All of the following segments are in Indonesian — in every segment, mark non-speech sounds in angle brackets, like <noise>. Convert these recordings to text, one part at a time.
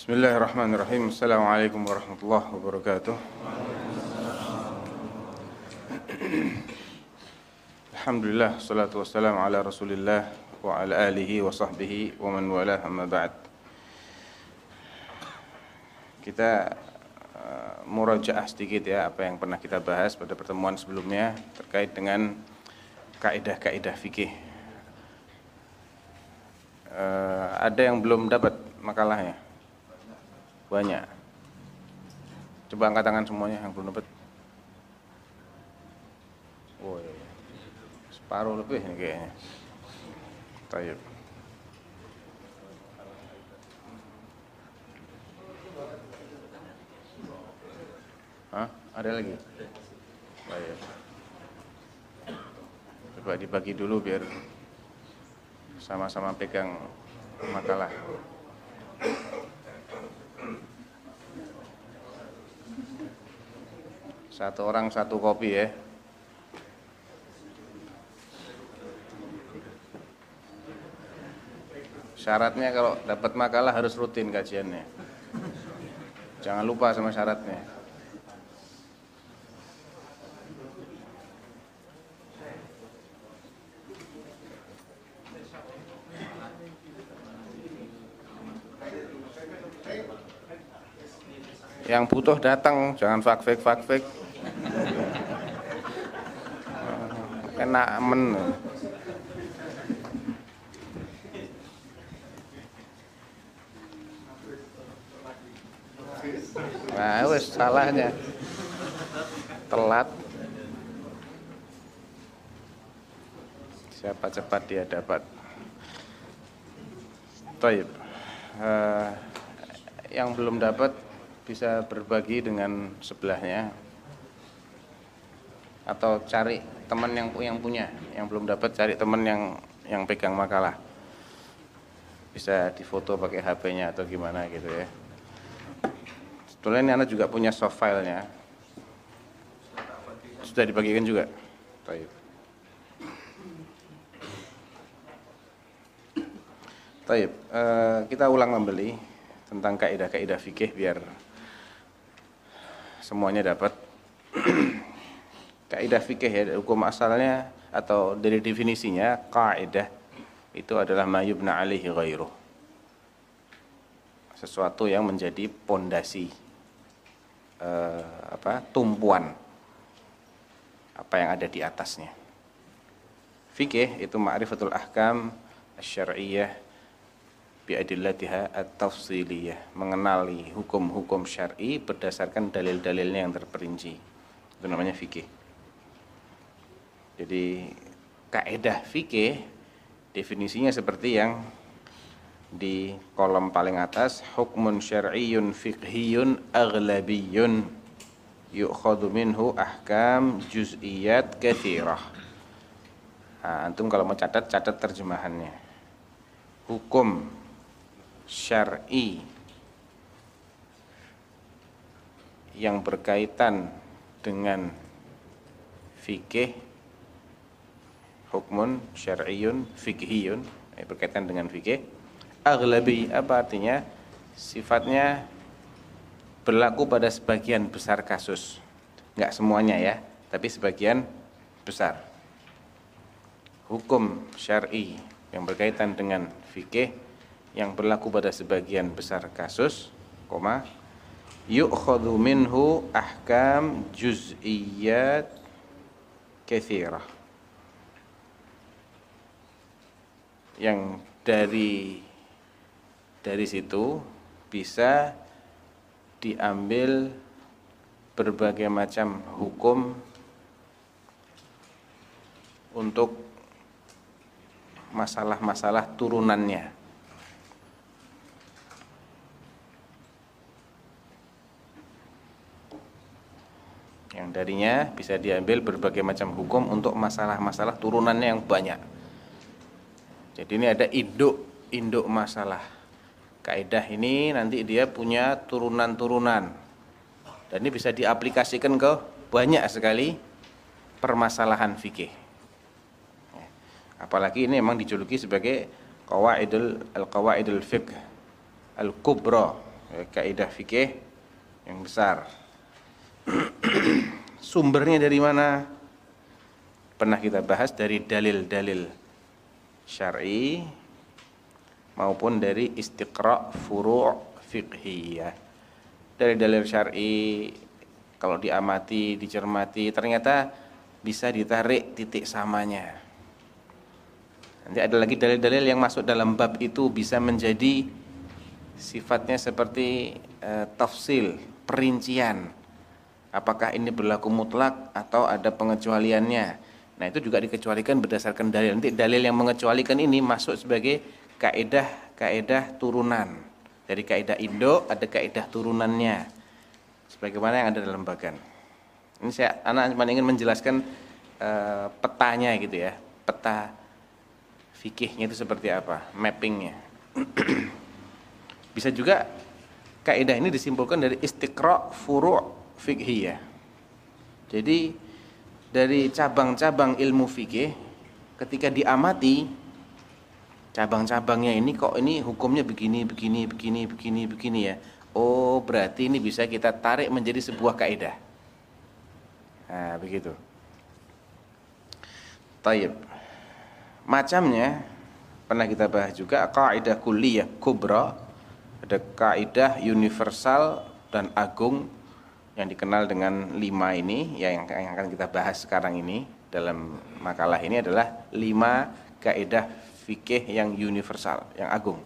Bismillahirrahmanirrahim. Assalamualaikum warahmatullahi wabarakatuh. Alhamdulillah, salatu wassalamu ala rasulillah wa ala alihi wa sahbihi wa man wala amma ba'd. Kita uh, murajaah sedikit ya apa yang pernah kita bahas pada pertemuan sebelumnya terkait dengan kaidah-kaidah fikih. Uh, ada yang belum dapat makalahnya? Banyak. Coba angkat tangan semuanya yang belum dapat. Oh, iya. iya. Separuh lebih ini kayaknya. Tayyib. Hah? Ada lagi? Baik. Coba dibagi dulu biar sama-sama pegang makalah. Satu orang satu kopi ya. Syaratnya kalau dapat makalah harus rutin kajiannya. Jangan lupa sama syaratnya. Yang butuh datang, jangan fak Kena men. Nah, wes salahnya. Telat. Siapa cepat dia dapat. Taib. Uh, yang belum dapat bisa berbagi dengan sebelahnya atau cari teman yang yang punya yang belum dapat cari teman yang yang pegang makalah bisa difoto pakai HP-nya atau gimana gitu ya sebetulnya ini anak juga punya soft filenya sudah dibagikan juga Taib. Taib. Uh, kita ulang kembali tentang kaidah-kaidah fikih biar semuanya dapat kaidah fikih ya hukum asalnya atau dari definisinya kaidah itu adalah mayubna alaihi ghairuh. Sesuatu yang menjadi pondasi eh, apa tumpuan apa yang ada di atasnya. Fikih itu ma'rifatul ahkam syar'iyyah biadillatiha at-tafsiliyah mengenali hukum-hukum syar'i berdasarkan dalil-dalilnya yang terperinci. Itu namanya fikih jadi kaidah fikih definisinya seperti yang di kolom paling atas hukmun syar'iyyun fiqhiyun aghlabiyun yu'khadhu minhu ahkam juz'iyat kathirah. Nah, antum kalau mau catat catat terjemahannya. Hukum syar'i yang berkaitan dengan fikih hukmun syar'iyun fikhiyun yang berkaitan dengan fikih aglabi apa artinya? Sifatnya berlaku pada sebagian besar kasus. Nggak semuanya ya tapi sebagian besar. Hukum syar'i yang berkaitan dengan fikih yang berlaku pada sebagian besar kasus, koma yu'khadhu minhu ahkam juz'iyyat katsirah. Yang dari dari situ bisa diambil berbagai macam hukum untuk masalah-masalah turunannya. yang darinya bisa diambil berbagai macam hukum untuk masalah-masalah turunannya yang banyak. Jadi ini ada induk induk masalah. Kaidah ini nanti dia punya turunan-turunan. Dan ini bisa diaplikasikan ke banyak sekali permasalahan fikih. Ya. Apalagi ini memang dijuluki sebagai qawaidul al-qawaidul fiqh al-kubra, ya, kaidah fikih yang besar. <clears throat> Sumbernya dari mana? Pernah kita bahas dari dalil-dalil syar'i maupun dari istiqra furu' fiqhiyah. Dari dalil syar'i kalau diamati, dicermati ternyata bisa ditarik titik samanya. Nanti ada lagi dalil-dalil yang masuk dalam bab itu bisa menjadi sifatnya seperti e, tafsil, perincian apakah ini berlaku mutlak atau ada pengecualiannya. Nah, itu juga dikecualikan berdasarkan dalil. Nanti dalil yang mengecualikan ini masuk sebagai kaidah-kaidah turunan. Dari kaidah Indo ada kaidah turunannya. Sebagaimana yang ada dalam bagan. Ini saya anak cuma ingin menjelaskan uh, petanya gitu ya. Peta fikihnya itu seperti apa, mappingnya. <clears throat> Bisa juga kaidah ini disimpulkan dari istiqra furu' fikhiyah. Jadi dari cabang-cabang ilmu fikih ketika diamati cabang-cabangnya ini kok ini hukumnya begini begini begini begini begini ya. Oh, berarti ini bisa kita tarik menjadi sebuah kaidah. Nah, begitu. Taib. Macamnya pernah kita bahas juga kaidah kulliyah kubra, ada kaidah universal dan agung yang dikenal dengan lima ini ya yang, akan kita bahas sekarang ini dalam makalah ini adalah lima kaidah fikih yang universal, yang agung.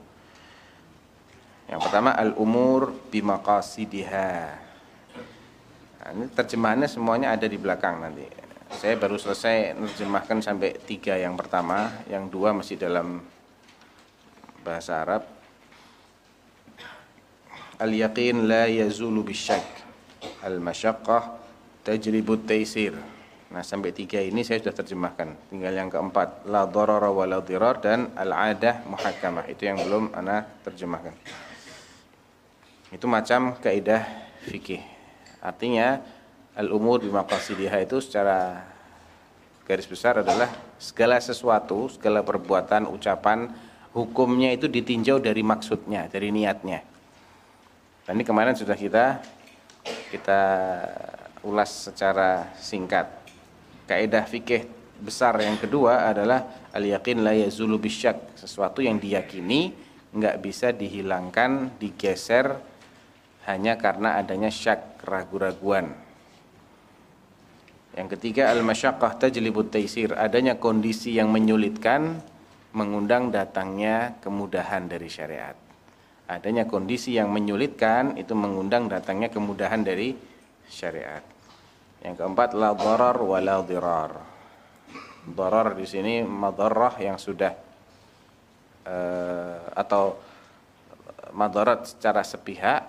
Yang pertama al-umur bimaqasidiha. Nah, ini terjemahannya semuanya ada di belakang nanti. Saya baru selesai menerjemahkan sampai tiga yang pertama, yang dua masih dalam bahasa Arab. Al-yaqin la yazulu bisyak al-masyaqqah tajribut taisir. Nah, sampai tiga ini saya sudah terjemahkan. Tinggal yang keempat, la darara wa la dirar dan al-adah muhakkamah. Itu yang belum ana terjemahkan. Itu macam kaidah fikih. Artinya al-umur di maqasidiha itu secara garis besar adalah segala sesuatu, segala perbuatan, ucapan, hukumnya itu ditinjau dari maksudnya, dari niatnya. Dan ini kemarin sudah kita kita ulas secara singkat. Kaidah fikih besar yang kedua adalah al yakin la yazulu bisyak, sesuatu yang diyakini nggak bisa dihilangkan, digeser hanya karena adanya syak, ragu-raguan. Yang ketiga al-masyaqqah tajlibut taisir, adanya kondisi yang menyulitkan mengundang datangnya kemudahan dari syariat adanya kondisi yang menyulitkan itu mengundang datangnya kemudahan dari syariat. Yang keempat la darar wa la dirar. Darar di sini madarrah yang sudah uh, atau madarat secara sepihak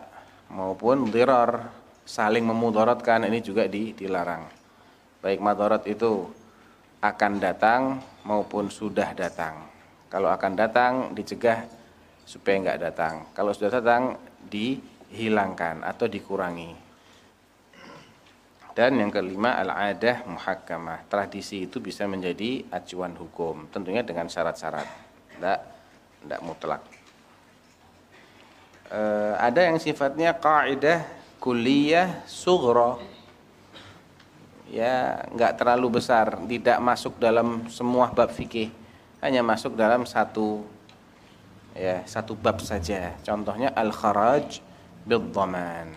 maupun dirar saling memudaratkan ini juga dilarang. Baik madarat itu akan datang maupun sudah datang. Kalau akan datang dicegah supaya nggak datang. Kalau sudah datang dihilangkan atau dikurangi. Dan yang kelima al-adah muhakkamah. Tradisi itu bisa menjadi acuan hukum, tentunya dengan syarat-syarat. Tidak tidak mutlak. E, ada yang sifatnya kaidah kuliah sughra. Ya, nggak terlalu besar, tidak masuk dalam semua bab fikih. Hanya masuk dalam satu ya satu bab saja. Contohnya al kharaj bil dhaman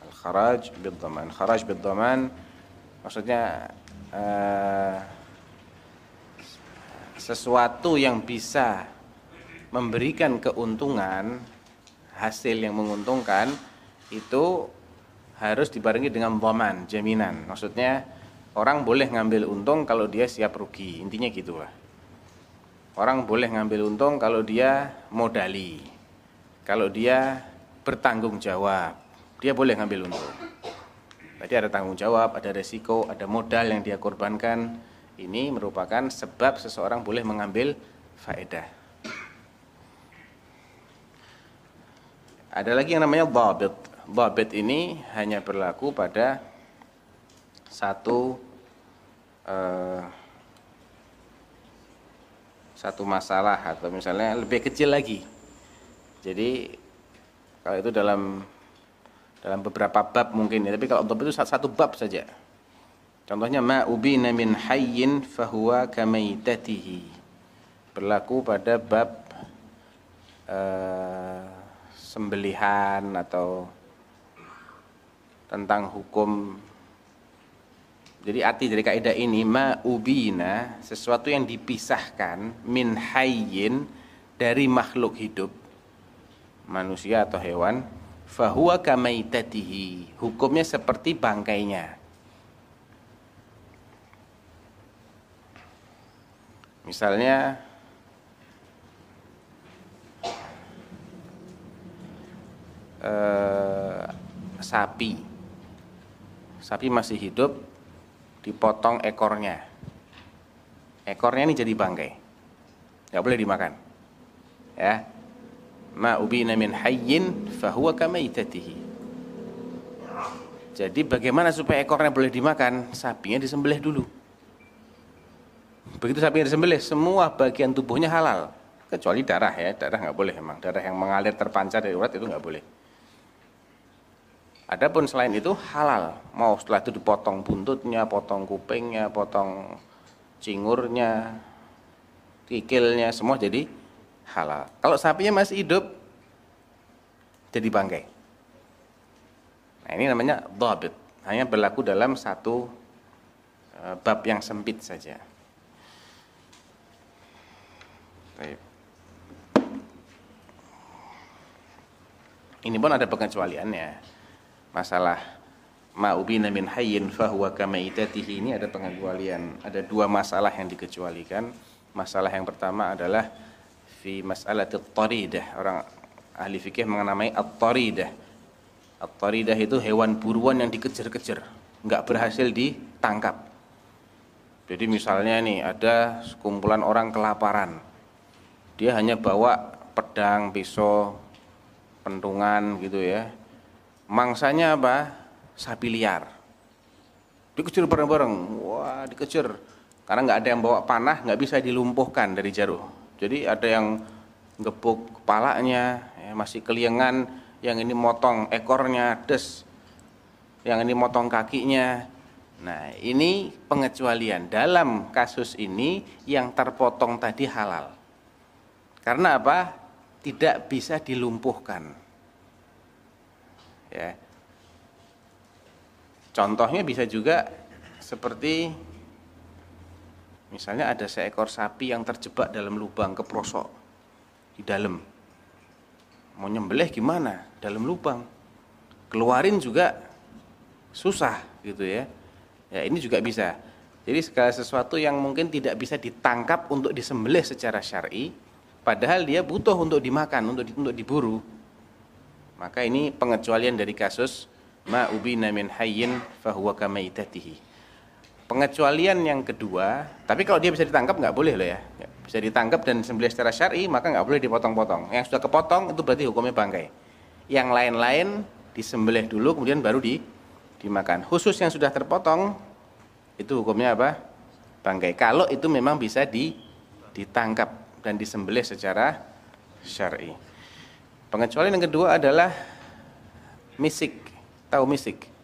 al kharaj bil dhaman kharaj bil dhaman maksudnya uh, sesuatu yang bisa memberikan keuntungan hasil yang menguntungkan itu harus dibarengi dengan dhaman jaminan. Maksudnya orang boleh ngambil untung kalau dia siap rugi. Intinya gitu lah Orang boleh ngambil untung kalau dia modali. Kalau dia bertanggung jawab, dia boleh ngambil untung. Berarti ada tanggung jawab, ada resiko, ada modal yang dia korbankan. Ini merupakan sebab seseorang boleh mengambil faedah. Ada lagi yang namanya babit. Babit ini hanya berlaku pada satu uh, satu masalah atau misalnya lebih kecil lagi. Jadi Kalau itu dalam dalam beberapa bab mungkin ya, tapi kalau untuk itu satu bab saja. Contohnya ma ubina min hayyin fahuwa kamaitatihi. Berlaku pada bab uh, sembelihan atau tentang hukum jadi arti dari kaidah ini ma ubina sesuatu yang dipisahkan min hayyin dari makhluk hidup manusia atau hewan fahuwa kamaitatihi hukumnya seperti bangkainya. Misalnya eh, sapi. Sapi masih hidup dipotong ekornya ekornya ini jadi bangkai nggak boleh dimakan ya ma ubina min hayyin fahuwa kamaitatihi. Jadi bagaimana supaya ekornya boleh dimakan? Sapinya disembelih dulu. Begitu sapinya disembelih, semua bagian tubuhnya halal. Kecuali darah ya, darah nggak boleh memang. Darah yang mengalir terpancar dari urat itu nggak boleh. Adapun selain itu halal. Mau setelah itu dipotong buntutnya, potong kupingnya, potong cingurnya, kikilnya, semua jadi halal. Kalau sapinya masih hidup, jadi bangkai. Nah ini namanya dhabit. Hanya berlaku dalam satu uh, bab yang sempit saja. Baik. Ini pun ada pengecualiannya. Masalah ma'ubina min hayyin fahuwa kamaitatihi. Ini ada pengecualian. Ada dua masalah yang dikecualikan. Masalah yang pertama adalah fi mas'alati taridah orang ahli fikih mengenamai at-taridah. At-taridah itu hewan buruan yang dikejar-kejar. Nggak berhasil ditangkap. Jadi misalnya nih ada sekumpulan orang kelaparan. Dia hanya bawa pedang pisau pentungan gitu ya mangsanya apa sapi liar dikejar bareng-bareng wah dikejar karena nggak ada yang bawa panah nggak bisa dilumpuhkan dari jarum jadi ada yang gepuk kepalanya, ya, masih keliengan, yang ini motong ekornya, des, yang ini motong kakinya. Nah, ini pengecualian. Dalam kasus ini yang terpotong tadi halal. Karena apa? Tidak bisa dilumpuhkan. Ya. Contohnya bisa juga seperti Misalnya ada seekor sapi yang terjebak dalam lubang keprosok di dalam. Mau nyembelih gimana? Dalam lubang. Keluarin juga susah gitu ya. Ya ini juga bisa. Jadi segala sesuatu yang mungkin tidak bisa ditangkap untuk disembelih secara syar'i, padahal dia butuh untuk dimakan, untuk untuk diburu. Maka ini pengecualian dari kasus ma ubina min hayyin fahuwa kamaitatihi pengecualian yang kedua, tapi kalau dia bisa ditangkap nggak boleh loh ya. Bisa ditangkap dan sembelih secara syar'i maka nggak boleh dipotong-potong. Yang sudah kepotong itu berarti hukumnya bangkai. Yang lain-lain disembelih dulu kemudian baru di dimakan. Khusus yang sudah terpotong itu hukumnya apa? Bangkai. Kalau itu memang bisa di ditangkap dan disembelih secara syar'i. Pengecualian yang kedua adalah misik. Tahu misik?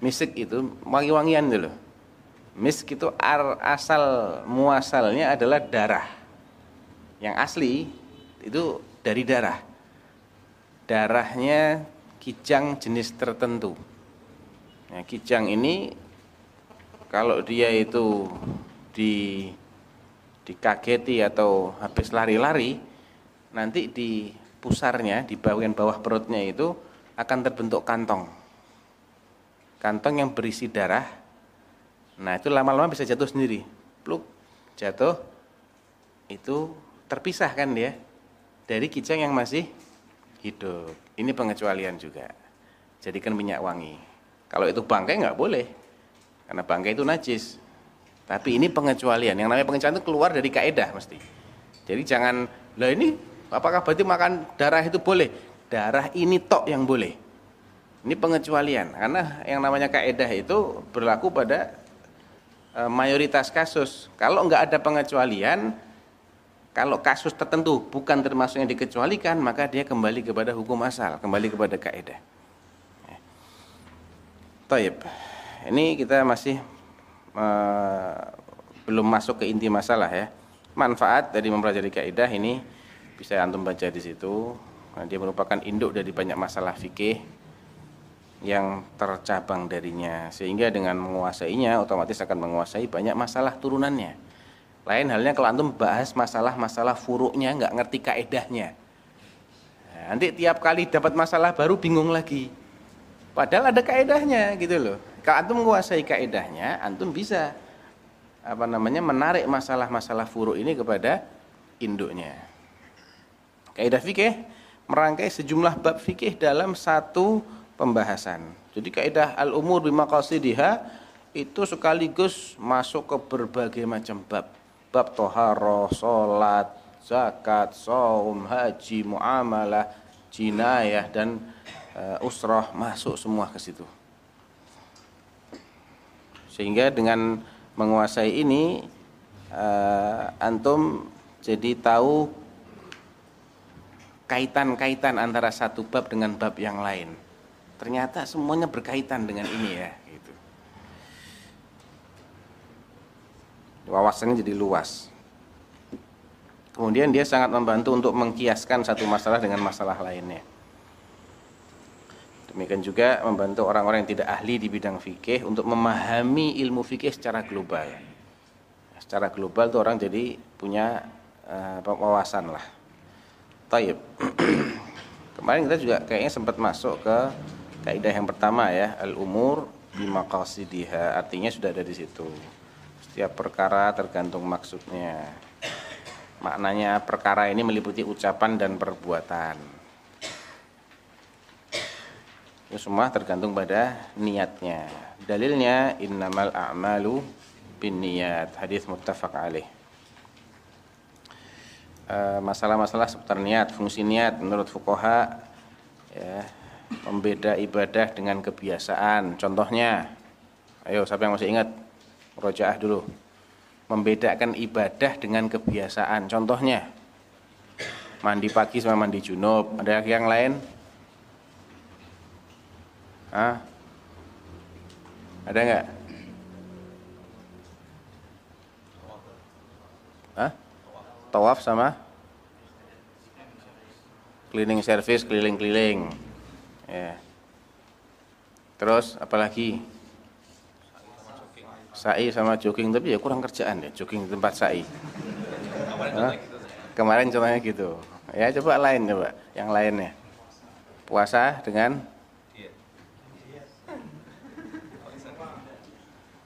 misik itu wangi-wangian dulu. Misk itu asal muasalnya adalah darah. Yang asli itu dari darah. Darahnya kijang jenis tertentu. Ya, kijang ini kalau dia itu di dikageti atau habis lari-lari, nanti di pusarnya, di bagian bawah perutnya itu akan terbentuk kantong. Kantong yang berisi darah. Nah itu lama-lama bisa jatuh sendiri. Pluk jatuh. Itu terpisah kan dia dari kijang yang masih hidup. Ini pengecualian juga. Jadikan minyak wangi. Kalau itu bangkai nggak boleh karena bangkai itu najis. Tapi ini pengecualian. Yang namanya pengecualian itu keluar dari kaedah mesti. Jadi jangan lah ini apakah berarti makan darah itu boleh darah ini tok yang boleh ini pengecualian karena yang namanya kaedah itu berlaku pada e, mayoritas kasus. Kalau nggak ada pengecualian, Kalau kasus tertentu bukan termasuk yang dikecualikan, maka dia kembali kepada hukum asal, kembali kepada kaidah. Taib. Ini kita masih uh, belum masuk ke inti masalah ya. Manfaat dari mempelajari kaidah ini bisa antum baca di situ. Nah, dia merupakan induk dari banyak masalah fikih yang tercabang darinya sehingga dengan menguasainya otomatis akan menguasai banyak masalah turunannya lain halnya kalau antum bahas masalah-masalah furuknya nggak ngerti kaedahnya. Nah, nanti tiap kali dapat masalah baru bingung lagi. Padahal ada kaedahnya gitu loh. Kalau antum menguasai kaedahnya, antum bisa apa namanya menarik masalah-masalah furuk ini kepada induknya. Kaidah fikih merangkai sejumlah bab fikih dalam satu pembahasan. Jadi kaidah al-umur bimaqasidiha itu sekaligus masuk ke berbagai macam bab bab toharoh, sholat, zakat, saum, haji, muamalah, jinayah dan uh, usrah masuk semua ke situ. Sehingga dengan menguasai ini uh, antum jadi tahu kaitan-kaitan antara satu bab dengan bab yang lain. Ternyata semuanya berkaitan dengan ini ya. wawasannya jadi luas. Kemudian dia sangat membantu untuk mengkiaskan satu masalah dengan masalah lainnya. Demikian juga membantu orang-orang yang tidak ahli di bidang fikih untuk memahami ilmu fikih secara global. Secara global tuh orang jadi punya uh, wawasan lah. Taib. Kemarin kita juga kayaknya sempat masuk ke kaidah yang pertama ya, al-umur bimaqasidiha. Artinya sudah ada di situ. Setiap perkara tergantung maksudnya. Maknanya perkara ini meliputi ucapan dan perbuatan. Itu semua tergantung pada niatnya. Dalilnya innamal a'malu bin niat. Hadis muttafaq alaih. Eh, masalah-masalah seputar niat, fungsi niat menurut fukoha ya, membeda ibadah dengan kebiasaan. Contohnya, ayo siapa yang masih ingat? Rojaah dulu. Membedakan ibadah dengan kebiasaan. Contohnya, mandi pagi sama mandi junub. Ada yang lain? Hah? Ada nggak? Hah? Tawaf sama? Cleaning service, keliling-keliling. Ya. Terus apalagi? sa'i sama jogging tapi ya kurang kerjaan ya jogging di tempat sa'i kemarin, contohnya gitu ya coba lain coba yang lainnya puasa dengan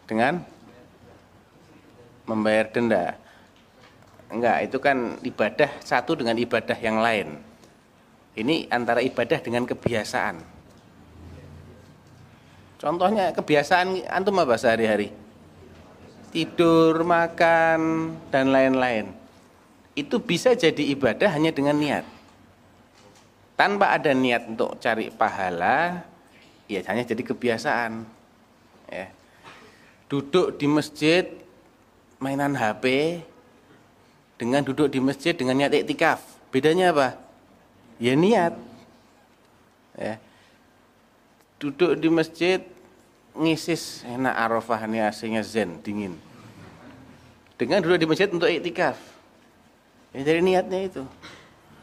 dengan membayar denda enggak itu kan ibadah satu dengan ibadah yang lain ini antara ibadah dengan kebiasaan contohnya kebiasaan antum apa sehari-hari tidur, makan, dan lain-lain. Itu bisa jadi ibadah hanya dengan niat. Tanpa ada niat untuk cari pahala, ya hanya jadi kebiasaan. Ya. Duduk di masjid, mainan HP, dengan duduk di masjid dengan niat iktikaf. Bedanya apa? Ya niat. Ya. Duduk di masjid ngisis enak arafah ini aslinya zen dingin dengan duduk di masjid untuk iktikaf ya dari niatnya itu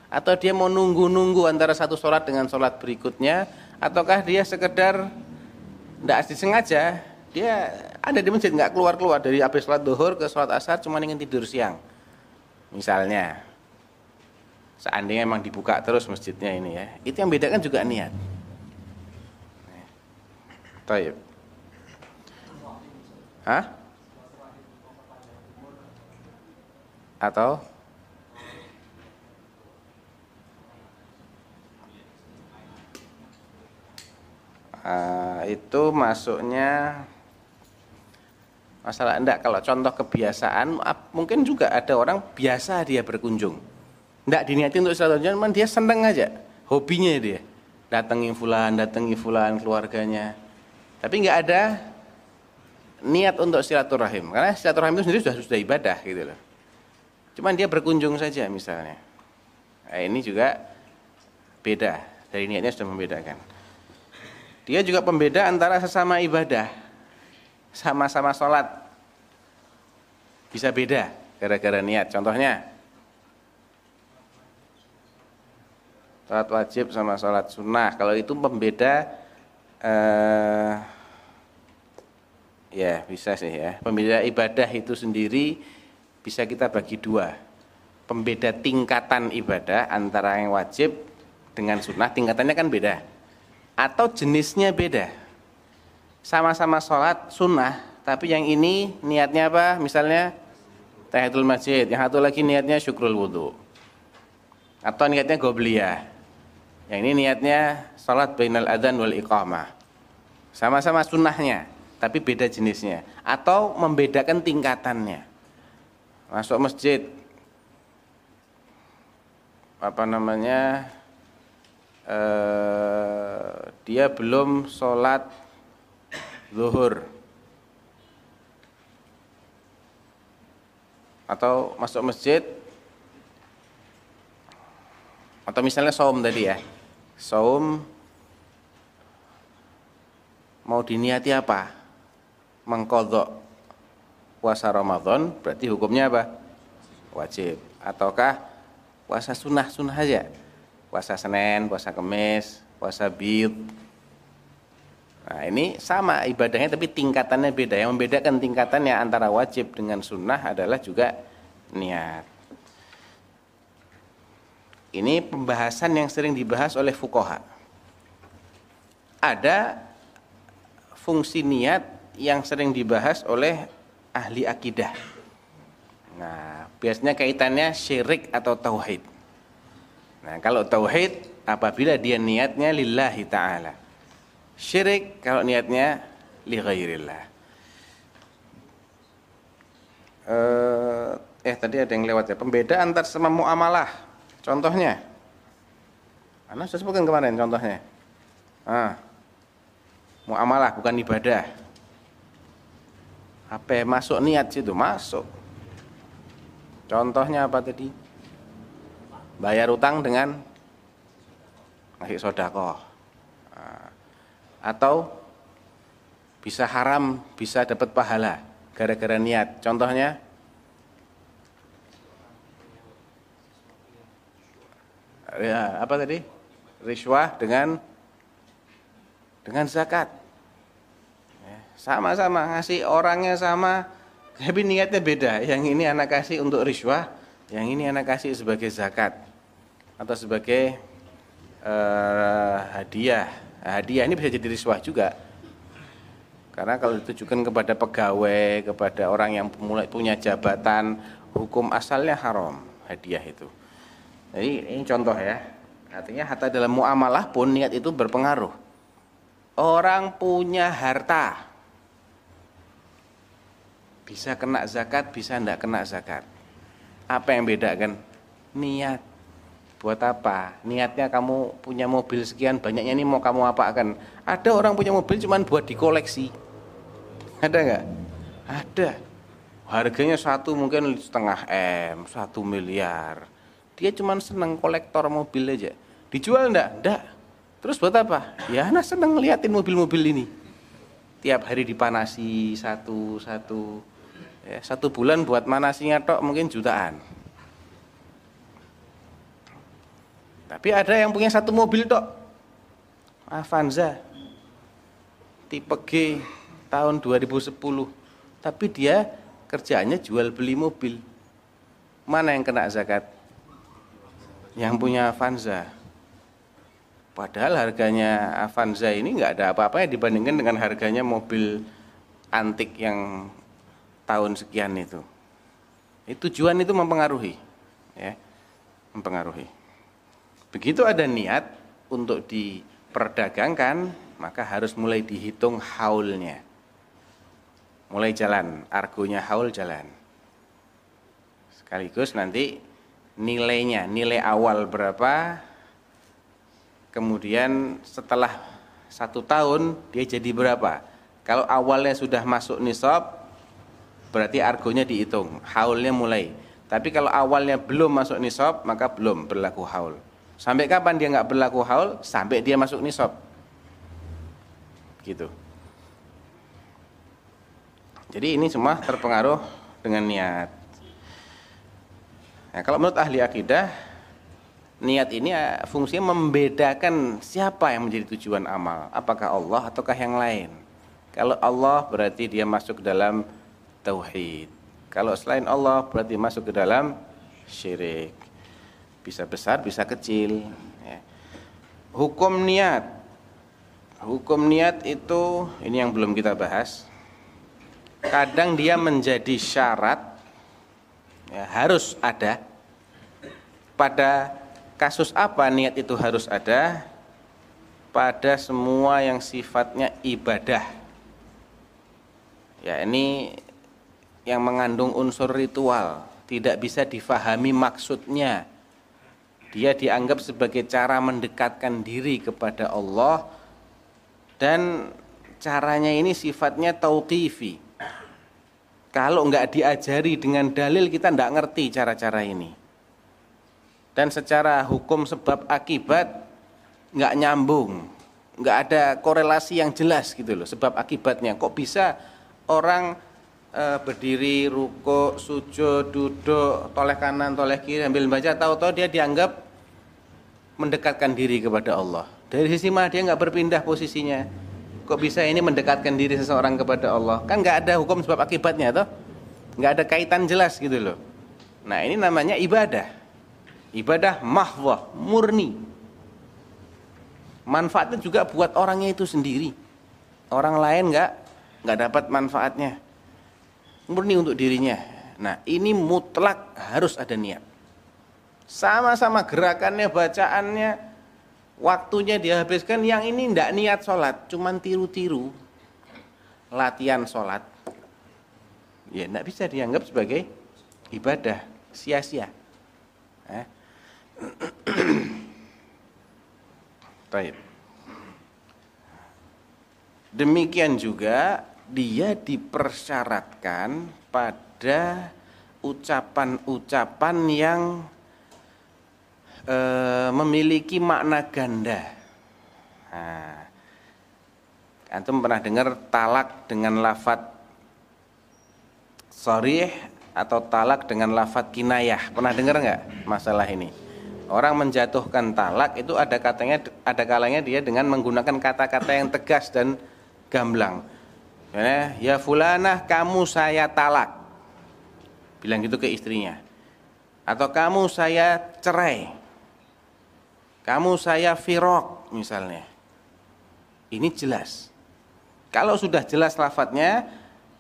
atau dia mau nunggu-nunggu antara satu sholat dengan sholat berikutnya ataukah dia sekedar tidak disengaja dia ada di masjid nggak keluar-keluar dari habis sholat duhur ke sholat asar cuma ingin tidur siang misalnya seandainya memang dibuka terus masjidnya ini ya itu yang bedakan juga niat Taib. Hah? Atau uh, itu masuknya masalah enggak kalau contoh kebiasaan mungkin juga ada orang biasa dia berkunjung enggak diniatin untuk silaturahmi cuman dia seneng aja hobinya dia datangi fulan datangi fulan keluarganya tapi enggak ada niat untuk silaturahim karena silaturahim itu sendiri sudah sudah ibadah gitu loh Cuman dia berkunjung saja misalnya. Nah, ini juga beda. Dari niatnya sudah membedakan. Dia juga pembeda antara sesama ibadah. Sama-sama sholat. Bisa beda gara-gara niat. Contohnya, sholat wajib sama sholat sunnah. Kalau itu pembeda, eh, ya bisa sih ya. Pembeda ibadah itu sendiri bisa kita bagi dua. Pembeda tingkatan ibadah antara yang wajib dengan sunnah, tingkatannya kan beda atau jenisnya beda. Sama-sama sholat sunnah, tapi yang ini niatnya apa? Misalnya tahiyatul masjid, yang satu lagi niatnya syukrul wudhu. Atau niatnya gobliyah. Yang ini niatnya sholat bainal adhan wal iqamah. Sama-sama sunnahnya, tapi beda jenisnya. Atau membedakan tingkatannya. Masuk masjid, apa namanya eh, dia belum sholat zuhur. Atau masuk masjid. Atau misalnya saum tadi ya. Saum. Mau diniati apa? Mengkodok puasa Ramadan berarti hukumnya apa? Wajib. Ataukah puasa sunnah sunnah aja? Puasa Senin, puasa Kemis, puasa Bid. Nah ini sama ibadahnya tapi tingkatannya beda. Yang membedakan tingkatannya antara wajib dengan sunnah adalah juga niat. Ini pembahasan yang sering dibahas oleh fukoha. Ada fungsi niat yang sering dibahas oleh ahli akidah. Nah, biasanya kaitannya syirik atau tauhid. Nah, kalau tauhid apabila dia niatnya lillahi taala. Syirik kalau niatnya li ghairillah. Eh, eh tadi ada yang lewat ya. Pembeda antar sama muamalah. Contohnya. Anda sudah sebutkan kemarin contohnya. Ah. Muamalah bukan ibadah. Apa masuk niat situ? Masuk. Contohnya apa tadi? bayar utang dengan ngasih sodako nah, atau bisa haram bisa dapat pahala gara-gara niat. Contohnya ya apa tadi? Riswah dengan dengan zakat. Ya, sama-sama ngasih orangnya sama tapi niatnya beda. Yang ini anak kasih untuk riswah yang ini anak kasih sebagai zakat atau sebagai uh, hadiah. Hadiah ini bisa jadi riswah juga. Karena kalau ditujukan kepada pegawai, kepada orang yang mulai punya jabatan, hukum asalnya haram hadiah itu. Jadi ini contoh ya. Artinya hatta dalam muamalah pun niat itu berpengaruh. Orang punya harta bisa kena zakat, bisa tidak kena zakat. Apa yang bedakan? Niat. Buat apa? Niatnya kamu punya mobil sekian banyaknya ini mau kamu apa akan? Ada orang punya mobil cuman buat dikoleksi. Ada nggak? Ada. Harganya satu mungkin setengah M, satu miliar. Dia cuman seneng kolektor mobil aja. Dijual enggak? Enggak. Terus buat apa? Ya anak seneng ngeliatin mobil-mobil ini. Tiap hari dipanasi satu-satu. Ya, satu bulan buat manasinya tok mungkin jutaan. Tapi ada yang punya satu mobil tok. Avanza. Tipe G tahun 2010. Tapi dia kerjaannya jual beli mobil. Mana yang kena zakat? Yang punya Avanza. Padahal harganya Avanza ini nggak ada apa-apanya dibandingkan dengan harganya mobil antik yang tahun sekian itu. Itu tujuan itu mempengaruhi, ya, mempengaruhi. Begitu ada niat untuk diperdagangkan, maka harus mulai dihitung haulnya. Mulai jalan, argonya haul jalan. Sekaligus nanti nilainya, nilai awal berapa, kemudian setelah satu tahun dia jadi berapa. Kalau awalnya sudah masuk nisab, berarti argonya dihitung, haulnya mulai. Tapi kalau awalnya belum masuk nisab, maka belum berlaku haul. Sampai kapan dia nggak berlaku haul? Sampai dia masuk nisab. Gitu. Jadi ini semua terpengaruh dengan niat. Nah, kalau menurut ahli akidah, niat ini ya, fungsinya membedakan siapa yang menjadi tujuan amal. Apakah Allah ataukah yang lain. Kalau Allah berarti dia masuk dalam tauhid. Kalau selain Allah berarti masuk ke dalam syirik. Bisa besar, bisa kecil. Ya. Hukum niat. Hukum niat itu ini yang belum kita bahas. Kadang dia menjadi syarat ya, harus ada. Pada kasus apa niat itu harus ada? Pada semua yang sifatnya ibadah. Ya, ini yang mengandung unsur ritual, tidak bisa difahami maksudnya. Dia dianggap sebagai cara mendekatkan diri kepada Allah dan caranya ini sifatnya tauqifi. Kalau enggak diajari dengan dalil kita enggak ngerti cara-cara ini. Dan secara hukum sebab akibat enggak nyambung, enggak ada korelasi yang jelas gitu loh sebab akibatnya. Kok bisa orang uh, berdiri, ruko, sujud, duduk, toleh kanan, toleh kiri sambil baca, tahu-tahu dia dianggap mendekatkan diri kepada Allah. Dari sisi mana dia nggak berpindah posisinya? Kok bisa ini mendekatkan diri seseorang kepada Allah? Kan nggak ada hukum sebab akibatnya, toh? Nggak ada kaitan jelas gitu loh. Nah ini namanya ibadah. Ibadah mahwah, murni. Manfaatnya juga buat orangnya itu sendiri. Orang lain nggak nggak dapat manfaatnya murni untuk dirinya. Nah, ini mutlak harus ada niat. Sama-sama gerakannya, bacaannya, waktunya dihabiskan. Yang ini tidak niat sholat, cuman tiru-tiru latihan sholat. Ya, tidak bisa dianggap sebagai ibadah sia-sia. Eh? <clears throat> Demikian juga dia dipersyaratkan pada ucapan-ucapan yang e, memiliki makna ganda. Nah, antum pernah dengar talak dengan lafat sorry atau talak dengan lafat kinayah? Pernah dengar nggak masalah ini? Orang menjatuhkan talak itu ada katanya ada kalanya dia dengan menggunakan kata-kata yang tegas dan gamblang ya, ya fulanah kamu saya talak. Bilang gitu ke istrinya. Atau kamu saya cerai. Kamu saya firok misalnya. Ini jelas. Kalau sudah jelas lafadznya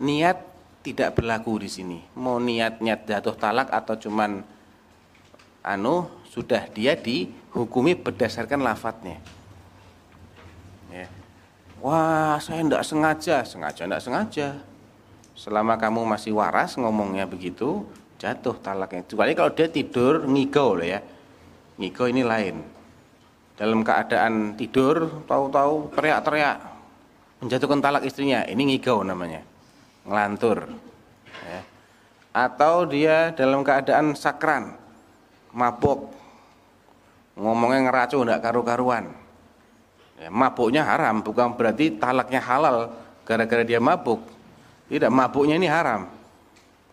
niat tidak berlaku di sini. Mau niat niat jatuh talak atau cuman anu sudah dia dihukumi berdasarkan lafadznya Wah, saya tidak sengaja, sengaja tidak sengaja. Selama kamu masih waras ngomongnya begitu, jatuh talaknya. Kecuali kalau dia tidur ngigau loh ya. Ngigau ini lain. Dalam keadaan tidur, tahu-tahu teriak-teriak menjatuhkan talak istrinya. Ini ngigau namanya, ngelantur. Ya. Atau dia dalam keadaan sakran, mabuk, ngomongnya ngeracu, tidak karu-karuan Ya, mabuknya haram, bukan berarti talaknya halal gara-gara dia mabuk. Tidak, mabuknya ini haram.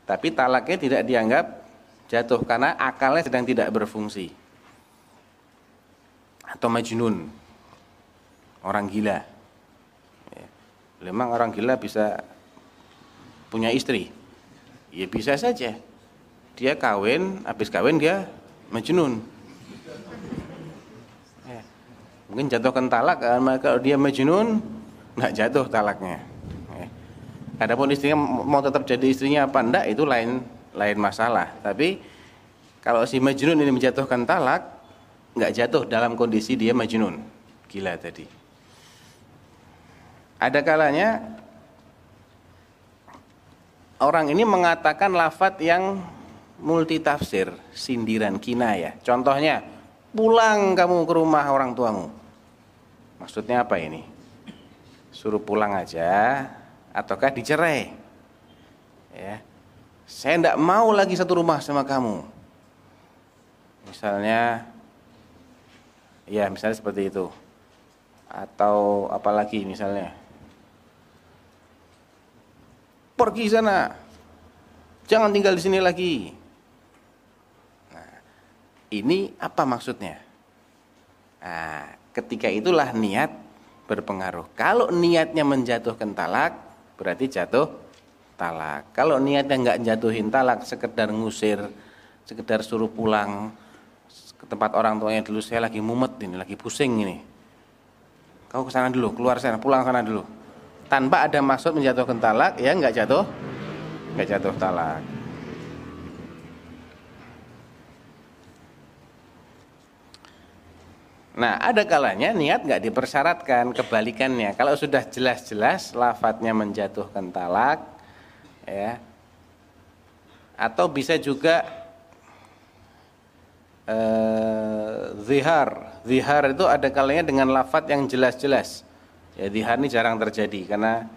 Tapi talaknya tidak dianggap jatuh karena akalnya sedang tidak berfungsi. Atau majnun. Orang gila. Ya. Memang orang gila bisa punya istri. Ya bisa saja. Dia kawin, habis kawin dia majnun mungkin jatuhkan talak kalau dia majnun nggak jatuh talaknya. Eh. adapun istrinya mau tetap jadi istrinya apa enggak itu lain lain masalah. Tapi kalau si majnun ini menjatuhkan talak nggak jatuh dalam kondisi dia majnun. Gila tadi. Ada kalanya orang ini mengatakan lafat yang multitafsir sindiran kinayah. Contohnya pulang kamu ke rumah orang tuamu Maksudnya apa ini? Suruh pulang aja ataukah dicerai? Ya. saya tidak mau lagi satu rumah sama kamu. Misalnya, ya misalnya seperti itu. Atau apalagi misalnya, pergi sana, jangan tinggal di sini lagi. Nah, ini apa maksudnya? Nah, ketika itulah niat berpengaruh. Kalau niatnya menjatuhkan talak, berarti jatuh talak. Kalau niatnya nggak jatuhin talak, sekedar ngusir, sekedar suruh pulang ke tempat orang tuanya dulu, saya lagi mumet ini, lagi pusing ini. Kau ke sana dulu, keluar sana, pulang sana dulu. Tanpa ada maksud menjatuhkan talak, ya nggak jatuh, nggak jatuh talak. Nah, ada kalanya niat nggak dipersyaratkan, kebalikannya. Kalau sudah jelas-jelas lafadznya menjatuhkan talak, ya, atau bisa juga eh, zihar. Zihar itu ada kalanya dengan lafadz yang jelas-jelas. Ya, zihar ini jarang terjadi karena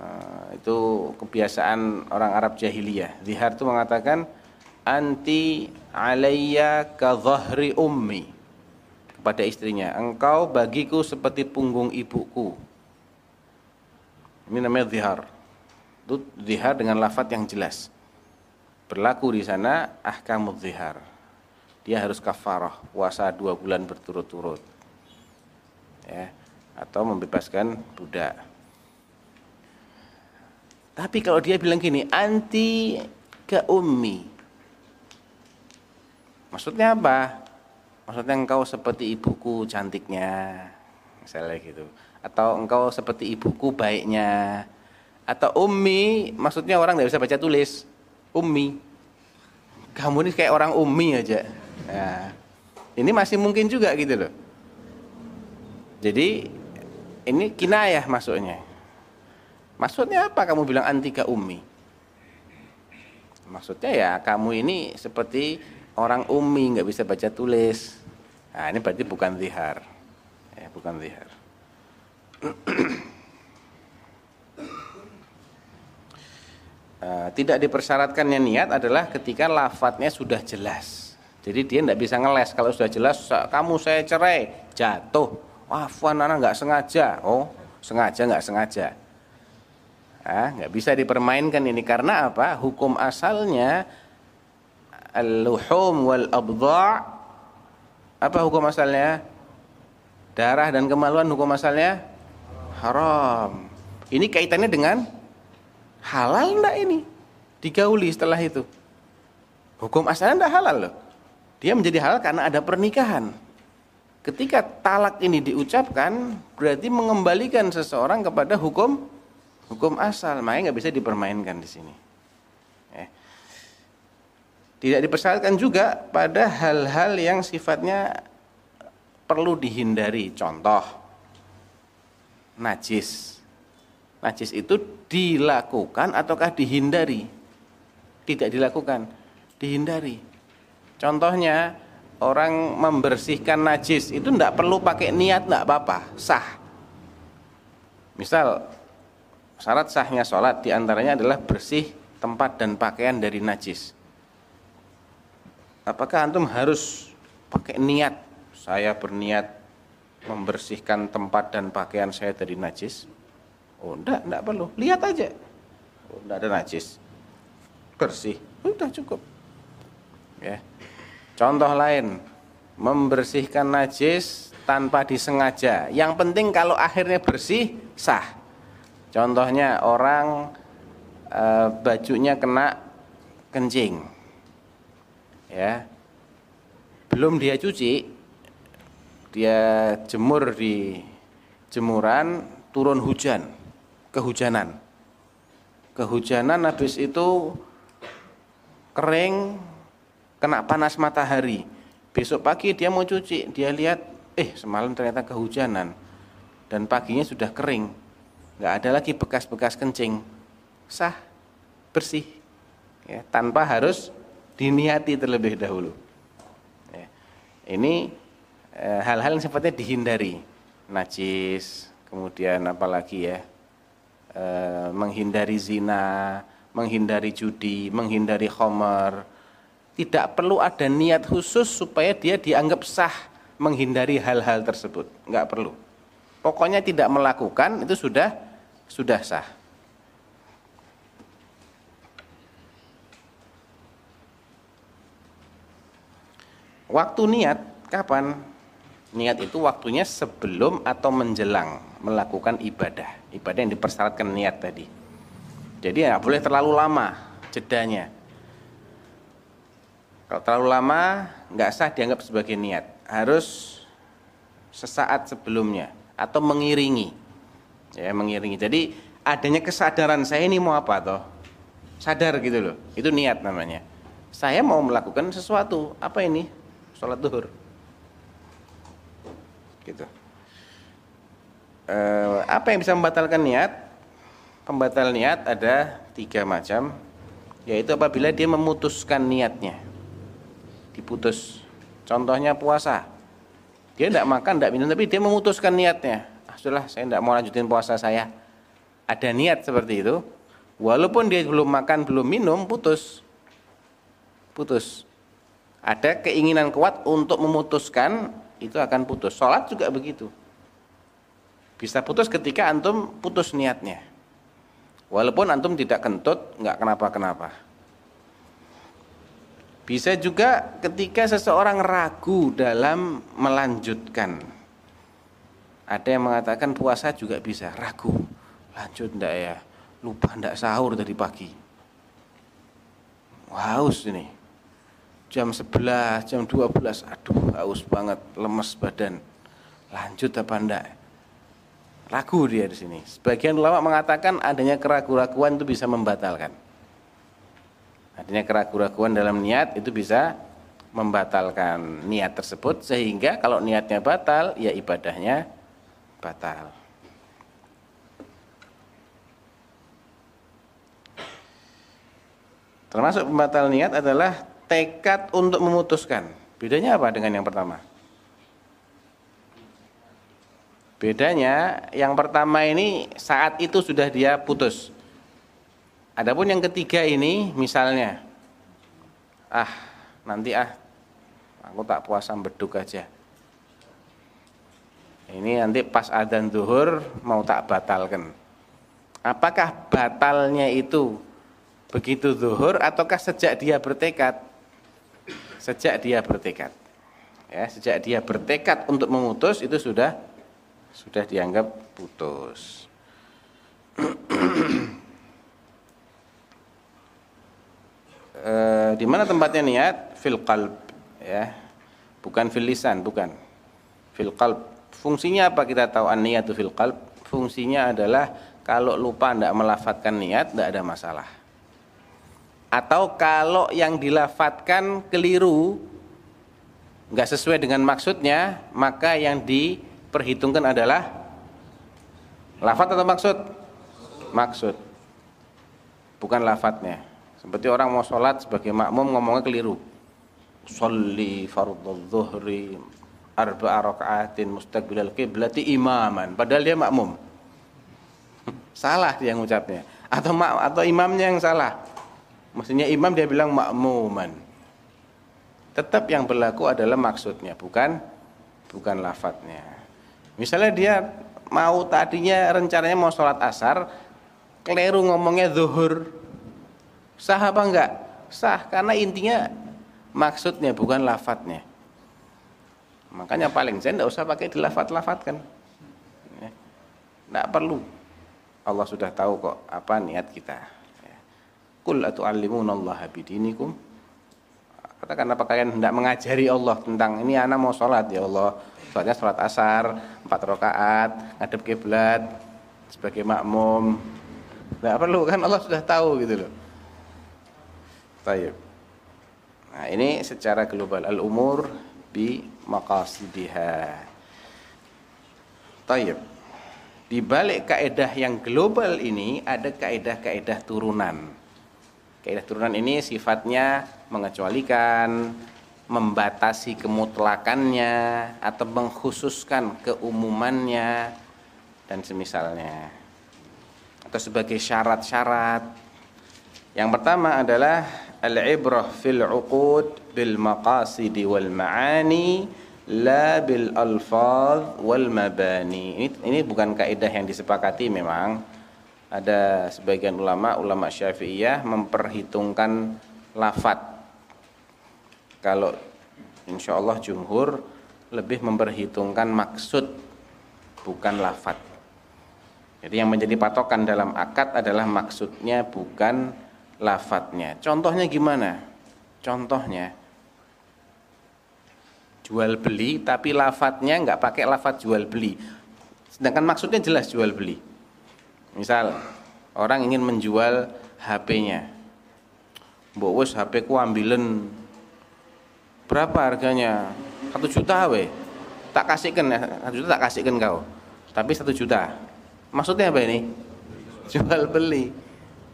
eh, itu kebiasaan orang Arab jahiliyah. Zihar itu mengatakan anti alayya ka ummi kepada istrinya, engkau bagiku seperti punggung ibuku. Ini namanya zihar. Itu zihar dengan lafaz yang jelas. Berlaku di sana ahkamul zihar. Dia harus kafarah, puasa dua bulan berturut-turut. Ya, atau membebaskan budak. Tapi kalau dia bilang gini, anti ke ummi. Maksudnya apa? Maksudnya engkau seperti ibuku cantiknya misalnya gitu. Atau engkau seperti ibuku baiknya. Atau ummi maksudnya orang tidak bisa baca tulis. Ummi. Kamu ini kayak orang ummi aja. Nah, ini masih mungkin juga gitu loh. Jadi ini kinayah maksudnya maksudnya apa kamu bilang antika ummi? Maksudnya ya kamu ini seperti orang umi nggak bisa baca tulis. Nah ini berarti bukan zihar. Ya, bukan zihar. Uh, <clears throat> tidak dipersyaratkannya niat adalah ketika lafadznya sudah jelas. Jadi dia tidak bisa ngeles. Kalau sudah jelas kamu saya cerai. Jatuh. Wafan anak nggak sengaja. Oh sengaja nggak sengaja. Ah nggak bisa dipermainkan ini. Karena apa? Hukum asalnya al-luhum wal abdha' apa hukum asalnya? Darah dan kemaluan hukum asalnya haram. Ini kaitannya dengan halal enggak ini? Digauli setelah itu. Hukum asalnya enggak halal loh. Dia menjadi halal karena ada pernikahan. Ketika talak ini diucapkan, berarti mengembalikan seseorang kepada hukum hukum asal. Makanya nggak bisa dipermainkan di sini. Tidak dipersyaratkan juga pada hal-hal yang sifatnya perlu dihindari. Contoh, najis. Najis itu dilakukan ataukah dihindari? Tidak dilakukan, dihindari. Contohnya, orang membersihkan najis itu tidak perlu pakai niat, tidak apa-apa, sah. Misal, syarat sahnya sholat di antaranya adalah bersih tempat dan pakaian dari najis apakah antum harus pakai niat? Saya berniat membersihkan tempat dan pakaian saya dari najis. Oh enggak, enggak perlu. Lihat aja. Oh enggak ada najis. Bersih. Udah cukup. Ya. Contoh lain membersihkan najis tanpa disengaja. Yang penting kalau akhirnya bersih sah. Contohnya orang e, bajunya kena kencing ya. Belum dia cuci dia jemur di jemuran turun hujan kehujanan. Kehujanan habis itu kering kena panas matahari. Besok pagi dia mau cuci dia lihat eh semalam ternyata kehujanan dan paginya sudah kering. Nggak ada lagi bekas-bekas kencing. Sah bersih. Ya tanpa harus diniati terlebih dahulu. Ya. Ini eh, hal-hal yang sifatnya dihindari, najis, kemudian apalagi ya, e, menghindari zina, menghindari judi, menghindari khomer. Tidak perlu ada niat khusus supaya dia dianggap sah menghindari hal-hal tersebut. Enggak perlu. Pokoknya tidak melakukan itu sudah sudah sah. Waktu niat kapan? Niat itu waktunya sebelum atau menjelang melakukan ibadah. Ibadah yang dipersyaratkan niat tadi. Jadi ya boleh terlalu lama jedanya. Kalau terlalu lama nggak sah dianggap sebagai niat. Harus sesaat sebelumnya atau mengiringi. Ya, mengiringi. Jadi adanya kesadaran saya ini mau apa toh? Sadar gitu loh. Itu niat namanya. Saya mau melakukan sesuatu. Apa ini? Sholat duhur. Gitu. E, apa yang bisa membatalkan niat? pembatal niat ada tiga macam yaitu apabila dia memutuskan niatnya. Diputus. Contohnya puasa. Dia tidak makan tidak minum tapi dia memutuskan niatnya. Ah, sudah saya tidak mau lanjutin puasa saya. Ada niat seperti itu. Walaupun dia belum makan belum minum putus. Putus ada keinginan kuat untuk memutuskan itu akan putus sholat juga begitu bisa putus ketika antum putus niatnya Walaupun antum tidak kentut, nggak kenapa-kenapa. Bisa juga ketika seseorang ragu dalam melanjutkan. Ada yang mengatakan puasa juga bisa ragu. Lanjut ndak ya? Lupa ndak sahur tadi pagi. Haus ini. Jam 11, jam 12, aduh haus banget, lemes badan. Lanjut apa ndak? Ragu dia di sini. Sebagian ulama mengatakan adanya keraguan-raguan itu bisa membatalkan. Adanya keraguan-raguan dalam niat itu bisa membatalkan niat tersebut sehingga kalau niatnya batal ya ibadahnya batal. Termasuk pembatal niat adalah tekad untuk memutuskan. Bedanya apa dengan yang pertama? Bedanya yang pertama ini saat itu sudah dia putus. Adapun yang ketiga ini misalnya ah nanti ah aku tak puasa beduk aja. Ini nanti pas adzan zuhur mau tak batalkan. Apakah batalnya itu begitu zuhur ataukah sejak dia bertekad? Sejak dia bertekad. Ya, sejak dia bertekad untuk memutus itu sudah sudah dianggap putus. e, <clears throat> di mana tempatnya niat? Fil qalb ya. Bukan fil lisan, bukan. Fil qalb. Fungsinya apa kita tahu an niyatu fil qalb? Fungsinya adalah kalau lupa tidak melafatkan niat tidak ada masalah. Atau kalau yang dilafatkan keliru nggak sesuai dengan maksudnya, maka yang di perhitungkan adalah lafat atau maksud? Maksud. Bukan lafadznya. Seperti orang mau sholat sebagai makmum ngomongnya keliru. Sholli fardhu dhuhri arba'a raka'atin mustaqbilal qiblati imaman. Padahal dia makmum. <laughs> salah dia ngucapnya. Atau atau imamnya yang salah. Maksudnya imam dia bilang makmuman. Tetap yang berlaku adalah maksudnya, bukan bukan lafadznya. Misalnya dia mau tadinya rencananya mau sholat asar, keliru ngomongnya zuhur. Sah apa enggak? Sah, karena intinya maksudnya bukan lafadznya. Makanya paling saya tidak usah pakai dilafat-lafatkan. Tidak ya. perlu. Allah sudah tahu kok apa niat kita. Kul ya. atu'allimunallaha bidinikum. Katakan apa kalian hendak mengajari Allah tentang ini anak mau sholat ya Allah Soalnya sholat asar empat rakaat ngadep kiblat sebagai makmum. Tidak perlu kan Allah sudah tahu gitu loh. Tayyib. Nah, ini secara global al-umur bi maqasidiha. Tayyib. Di balik kaidah yang global ini ada kaidah-kaidah turunan. Kaidah turunan ini sifatnya mengecualikan, membatasi kemutlakannya atau mengkhususkan keumumannya dan semisalnya atau sebagai syarat-syarat Yang pertama adalah al-ibrah fil uqud bil maqasidi wal ma'ani la bil alfaz wal mabani. Ini ini bukan kaidah yang disepakati memang. Ada sebagian ulama, ulama Syafi'iyah memperhitungkan lafat. Kalau insya Allah jumhur lebih memperhitungkan maksud bukan lafat. Jadi yang menjadi patokan dalam akad adalah maksudnya bukan lafadznya. Contohnya gimana? Contohnya jual beli tapi lafadznya nggak pakai lafadz jual beli. Sedangkan maksudnya jelas jual beli. Misal orang ingin menjual HP-nya. Mbok wis HP ku ambilen berapa harganya? Satu juta we. Tak kasihkan satu juta tak kasihkan kau. Tapi satu juta. Maksudnya apa ini? Jual beli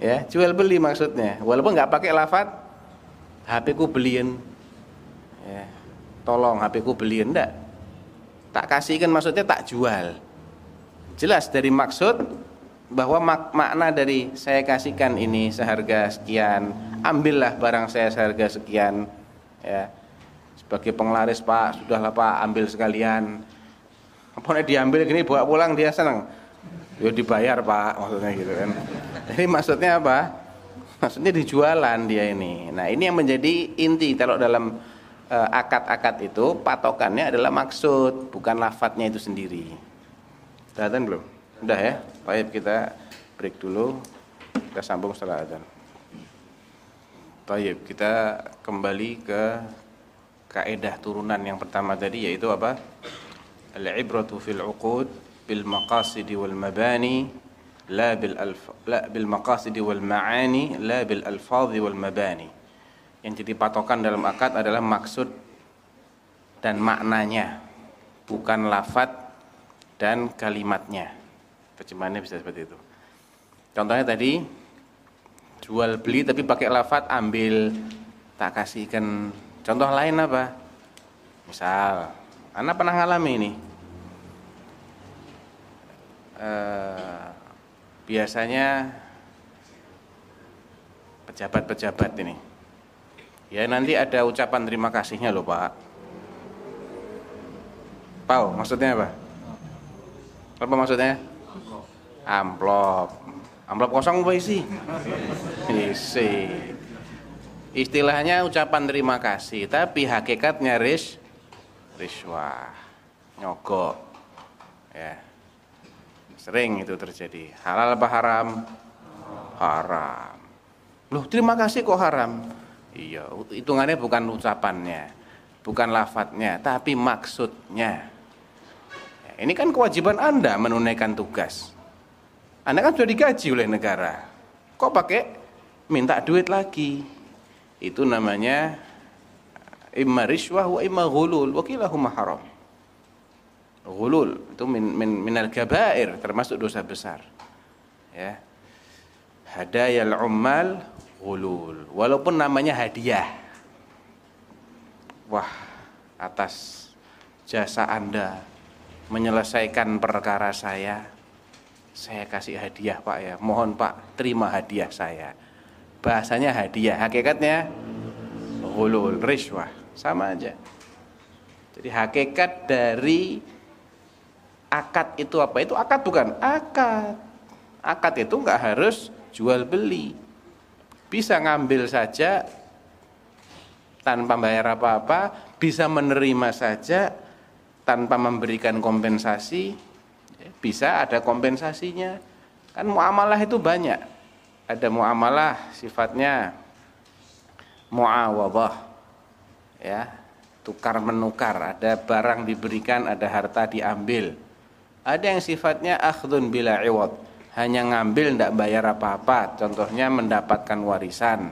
ya jual beli maksudnya walaupun nggak pakai lafat HP ku beliin ya tolong HP ku beliin enggak tak kasihkan maksudnya tak jual jelas dari maksud bahwa mak makna dari saya kasihkan ini seharga sekian ambillah barang saya seharga sekian ya sebagai penglaris pak sudahlah pak ambil sekalian apa diambil gini bawa pulang dia senang ya dibayar pak maksudnya gitu kan jadi maksudnya apa? Maksudnya dijualan dia ini. Nah ini yang menjadi inti kalau dalam eh, akad-akad itu patokannya adalah maksud, bukan lafadznya itu sendiri. Sudah belum? Sudah ya? Baik kita break dulu. Kita sambung setelah adzan. Baik, kita kembali ke kaidah turunan yang pertama tadi yaitu apa? Al-ibratu fil uqud bil maqasidi wal mabani la bil alf la bil maqasidi wal maani la bil alfadhi wal mabani. Yang jadi patokan dalam akad adalah maksud dan maknanya, bukan lafat dan kalimatnya terjemahannya bisa seperti itu contohnya tadi jual beli tapi pakai lafat ambil tak kasihkan contoh lain apa misal anak pernah ngalami ini uh, biasanya pejabat-pejabat ini. Ya nanti ada ucapan terima kasihnya loh Pak. Pau, maksudnya apa? Apa maksudnya? Amplop. Amplop kosong apa isi? Isi. Istilahnya ucapan terima kasih, tapi hakikatnya ris riswah. Nyogok. Ya. Sering itu terjadi. Halal apa haram? Haram. Loh, terima kasih kok haram? Iya, hitungannya bukan ucapannya, bukan lafadznya, tapi maksudnya. Ya, ini kan kewajiban Anda menunaikan tugas. Anda kan sudah digaji oleh negara. Kok pakai minta duit lagi? Itu namanya imma riswah wa imma ghulul wa kilahuma haram. Ghulul itu min, min minal kabair termasuk dosa besar. Ya. Hadayal ummal ghulul. Walaupun namanya hadiah. Wah, atas jasa Anda menyelesaikan perkara saya, saya kasih hadiah Pak ya. Mohon Pak, terima hadiah saya. Bahasanya hadiah, hakikatnya ghulul, riswah, sama aja. Jadi hakikat dari akad itu apa? Itu akad bukan? Akad. Akad itu nggak harus jual beli. Bisa ngambil saja tanpa bayar apa-apa, bisa menerima saja tanpa memberikan kompensasi, bisa ada kompensasinya. Kan muamalah itu banyak. Ada muamalah sifatnya muawadah. Ya, tukar menukar, ada barang diberikan, ada harta diambil. Ada yang sifatnya akhdun bila iwad, hanya ngambil tidak bayar apa-apa. Contohnya mendapatkan warisan,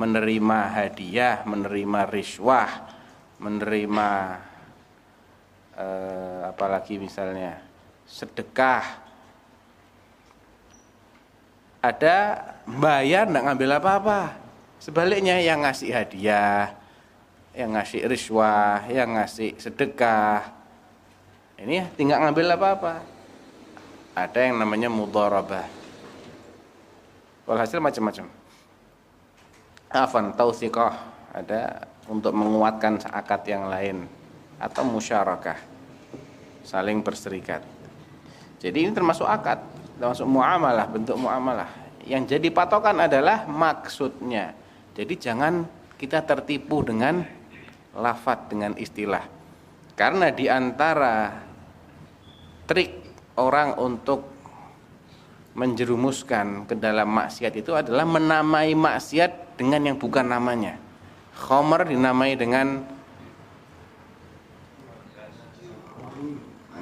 menerima hadiah, menerima riswah, menerima eh, apalagi misalnya sedekah. Ada bayar tidak ngambil apa-apa. Sebaliknya yang ngasih hadiah, yang ngasih riswah, yang ngasih sedekah, ini tinggal ngambil apa-apa. Ada yang namanya mudharabah. Walhasil macam-macam. afan tausiqah ada untuk menguatkan akad yang lain atau musyarakah saling berserikat jadi ini termasuk akad termasuk muamalah bentuk muamalah. Yang jadi patokan adalah maksudnya. Jadi jangan kita tertipu dengan lafat dengan istilah. Karena di antara trik orang untuk menjerumuskan ke dalam maksiat itu adalah menamai maksiat dengan yang bukan namanya. Khomer dinamai dengan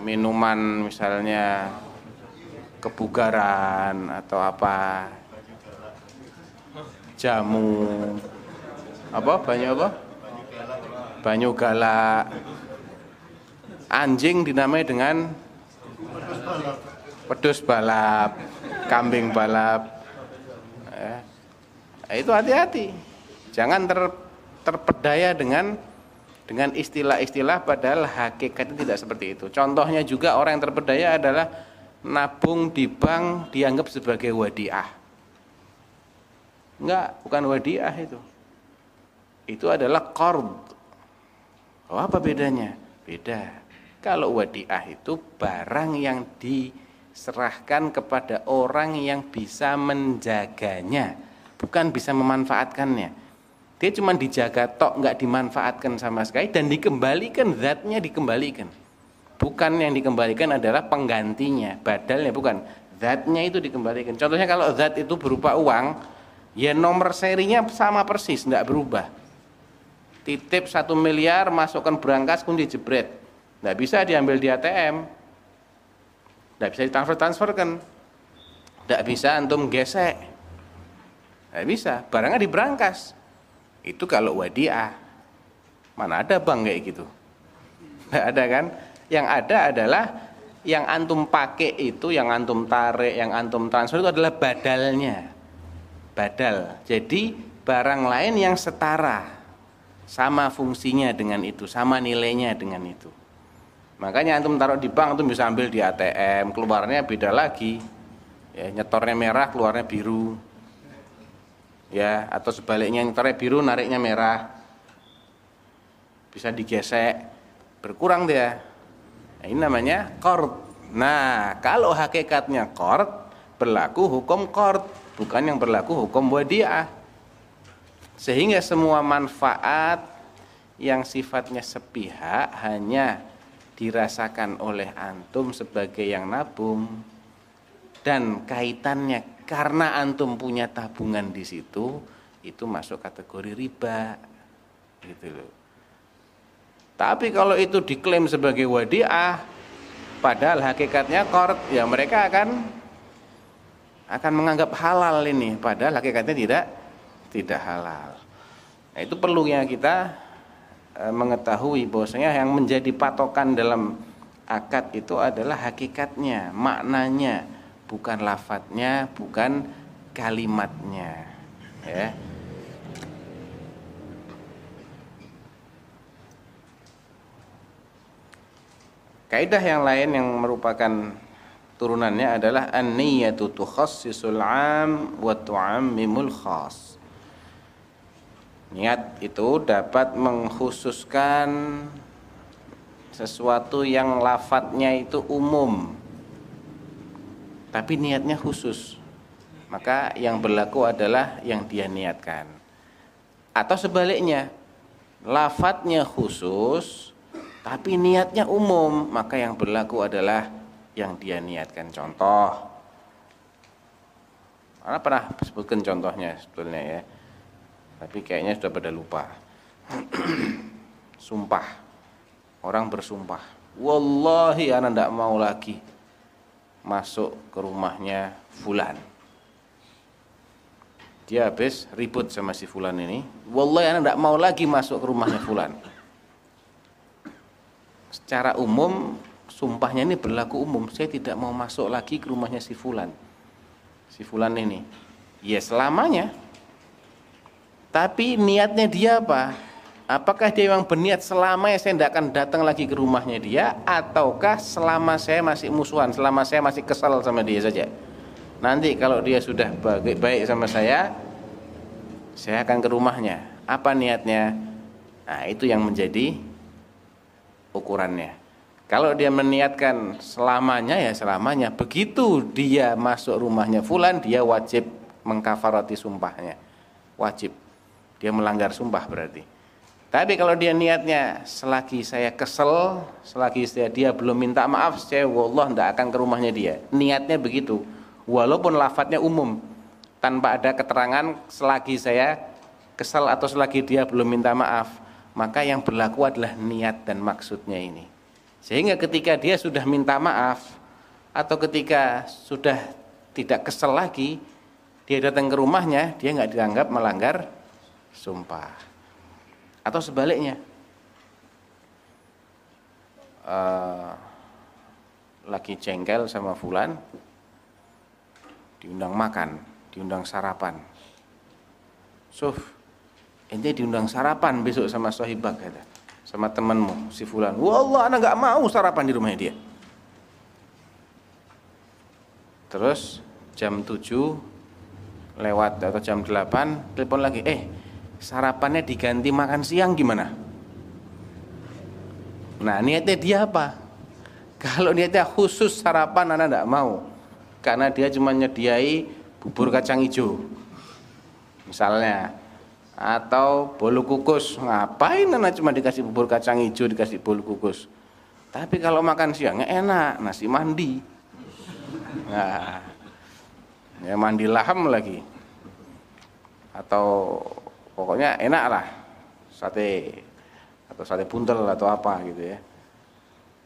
minuman misalnya kebugaran atau apa jamu apa banyak apa? Banyu galak. Anjing dinamai dengan pedus balap kambing balap. Ya. itu hati-hati. Jangan ter, terpedaya dengan dengan istilah-istilah padahal hakikatnya tidak seperti itu. Contohnya juga orang yang terpedaya adalah nabung di bank dianggap sebagai wadiah. Enggak bukan wadiah itu. Itu adalah qard. Oh, apa bedanya? Beda. Kalau wadiah itu barang yang di serahkan kepada orang yang bisa menjaganya, bukan bisa memanfaatkannya. Dia cuma dijaga tok, nggak dimanfaatkan sama sekali dan dikembalikan zatnya dikembalikan. Bukan yang dikembalikan adalah penggantinya, badalnya bukan. Zatnya itu dikembalikan. Contohnya kalau zat itu berupa uang, ya nomor serinya sama persis, nggak berubah. Titip satu miliar, masukkan berangkas, kunci jebret. Nggak bisa diambil di ATM, tidak bisa ditransfer kan, Tidak bisa antum gesek. Tidak bisa. Barangnya diberangkas. Itu kalau wadiah. Mana ada bang kayak gitu. Tidak ada kan. Yang ada adalah yang antum pakai itu, yang antum tarik, yang antum transfer itu adalah badalnya. Badal. Jadi barang lain yang setara. Sama fungsinya dengan itu, sama nilainya dengan itu. Makanya antum taruh di bank antum bisa ambil di ATM, keluarnya beda lagi. Ya, nyetornya merah, keluarnya biru. Ya, atau sebaliknya nyetornya biru, nariknya merah. Bisa digesek, berkurang dia. Nah, ini namanya qard. Nah, kalau hakikatnya qard, berlaku hukum qard, bukan yang berlaku hukum wadiah. Sehingga semua manfaat yang sifatnya sepihak hanya dirasakan oleh antum sebagai yang nabung dan kaitannya karena antum punya tabungan di situ itu masuk kategori riba gitu loh. Tapi kalau itu diklaim sebagai wadiah padahal hakikatnya kord ya mereka akan akan menganggap halal ini padahal hakikatnya tidak tidak halal. Nah, itu perlunya kita Eh, mengetahui bahwasanya yang menjadi patokan dalam akad itu adalah hakikatnya, maknanya, bukan lafadznya, bukan kalimatnya. Ya. Kaidah yang lain yang merupakan turunannya adalah an-niyatu tukhassisul 'am wa tu'ammimul khas. Niat itu dapat mengkhususkan sesuatu yang lafadznya itu umum tapi niatnya khusus. Maka yang berlaku adalah yang dia niatkan. Atau sebaliknya lafadznya khusus tapi niatnya umum maka yang berlaku adalah yang dia niatkan. Contoh. Mana pernah sebutkan contohnya sebetulnya ya? Tapi kayaknya sudah pada lupa. <clears throat> Sumpah. Orang bersumpah. Wallahi anak tidak mau lagi masuk ke rumahnya fulan. Dia habis ribut sama si fulan ini. Wallahi anak tidak mau lagi masuk ke rumahnya fulan. Secara umum sumpahnya ini berlaku umum. Saya tidak mau masuk lagi ke rumahnya si fulan. Si fulan ini. Ya selamanya. Tapi niatnya dia apa? Apakah dia memang berniat selama saya tidak akan datang lagi ke rumahnya dia ataukah selama saya masih musuhan, selama saya masih kesal sama dia saja? Nanti kalau dia sudah baik, baik sama saya, saya akan ke rumahnya. Apa niatnya? Nah, itu yang menjadi ukurannya. Kalau dia meniatkan selamanya ya selamanya. Begitu dia masuk rumahnya fulan, dia wajib mengkafarati sumpahnya. Wajib. Dia melanggar sumpah berarti. Tapi kalau dia niatnya selagi saya kesel, selagi saya dia belum minta maaf, saya wallah tidak akan ke rumahnya dia. Niatnya begitu. Walaupun lafadznya umum, tanpa ada keterangan selagi saya kesel atau selagi dia belum minta maaf, maka yang berlaku adalah niat dan maksudnya ini. Sehingga ketika dia sudah minta maaf atau ketika sudah tidak kesel lagi, dia datang ke rumahnya, dia nggak dianggap melanggar sumpah. Atau sebaliknya, uh, lagi jengkel sama Fulan, diundang makan, diundang sarapan. Suf, ente diundang sarapan besok sama sohibak kata sama temanmu si fulan. Wallah anak nggak mau sarapan di rumahnya dia. Terus jam 7 lewat atau jam 8 telepon lagi, "Eh, sarapannya diganti makan siang gimana?" Nah, niatnya dia apa? <laughs> Kalau niatnya khusus sarapan anak tidak mau. Karena dia cuma nyediai bubur kacang hijau. Misalnya, atau bolu kukus ngapain anak cuma dikasih bubur kacang hijau dikasih bolu kukus tapi kalau makan siangnya enak nasi mandi <laughs> nah ya mandi laham lagi atau pokoknya enak lah sate atau sate buntel atau apa gitu ya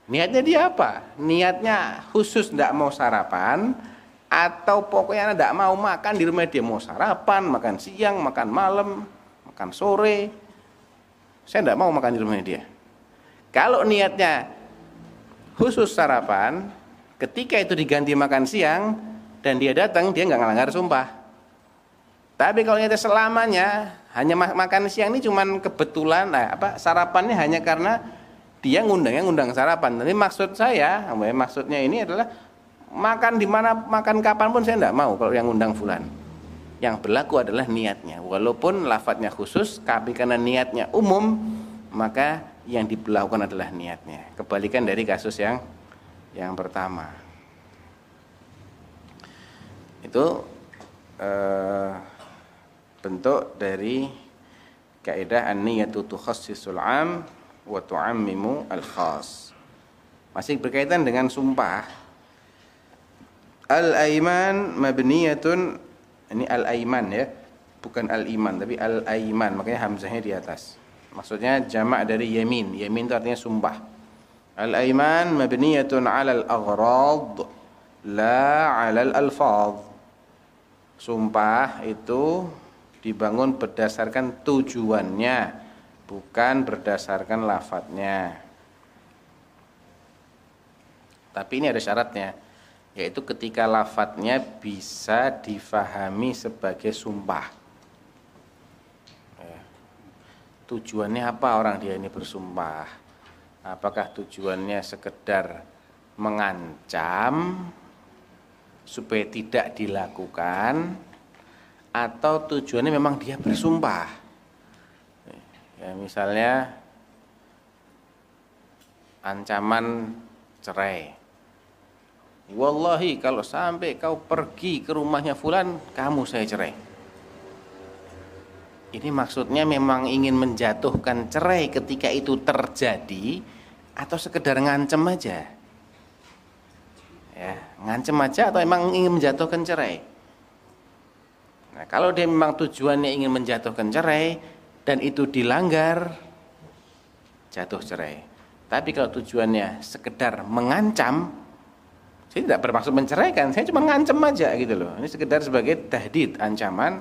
niatnya dia apa niatnya khusus tidak mau sarapan atau pokoknya tidak mau makan di rumah dia mau sarapan makan siang makan malam makan sore. Saya tidak mau makan di rumahnya dia. Kalau niatnya khusus sarapan, ketika itu diganti makan siang dan dia datang, dia nggak ngelanggar sumpah. Tapi kalau niatnya selamanya hanya makan siang ini cuman kebetulan, nah, apa sarapannya hanya karena dia ngundangnya ngundang sarapan. Tapi maksud saya, maksudnya ini adalah makan di mana makan kapan pun saya tidak mau kalau yang ngundang fulan. Yang berlaku adalah niatnya. Walaupun lafadznya khusus tapi karena niatnya umum maka yang diberlakukan adalah niatnya. Kebalikan dari kasus yang yang pertama. Itu eh, bentuk dari kaidah an-niyatu tukhassisul 'am wa tu'ammimu al-khas masih berkaitan dengan sumpah al-aiman mabniyatun ini al-aiman ya, bukan al-iman tapi al-aiman, makanya hamzahnya di atas. Maksudnya jamak dari yamin. Yamin itu artinya sumpah. Al-aiman mabniyatun 'ala al-aghrad la 'ala al-alfaz. Sumpah itu dibangun berdasarkan tujuannya, bukan berdasarkan lafadznya. Tapi ini ada syaratnya yaitu ketika lafadznya bisa difahami sebagai sumpah. Ya. Tujuannya apa orang dia ini bersumpah? Apakah tujuannya sekedar mengancam supaya tidak dilakukan atau tujuannya memang dia bersumpah? Ya, misalnya ancaman cerai Wallahi kalau sampai kau pergi ke rumahnya fulan, kamu saya cerai. Ini maksudnya memang ingin menjatuhkan cerai ketika itu terjadi atau sekedar ngancem aja? Ya, ngancem aja atau memang ingin menjatuhkan cerai? Nah, kalau dia memang tujuannya ingin menjatuhkan cerai dan itu dilanggar, jatuh cerai. Tapi kalau tujuannya sekedar mengancam, saya tidak bermaksud menceraikan, saya cuma ngancem aja gitu loh. Ini sekedar sebagai tahdid, ancaman,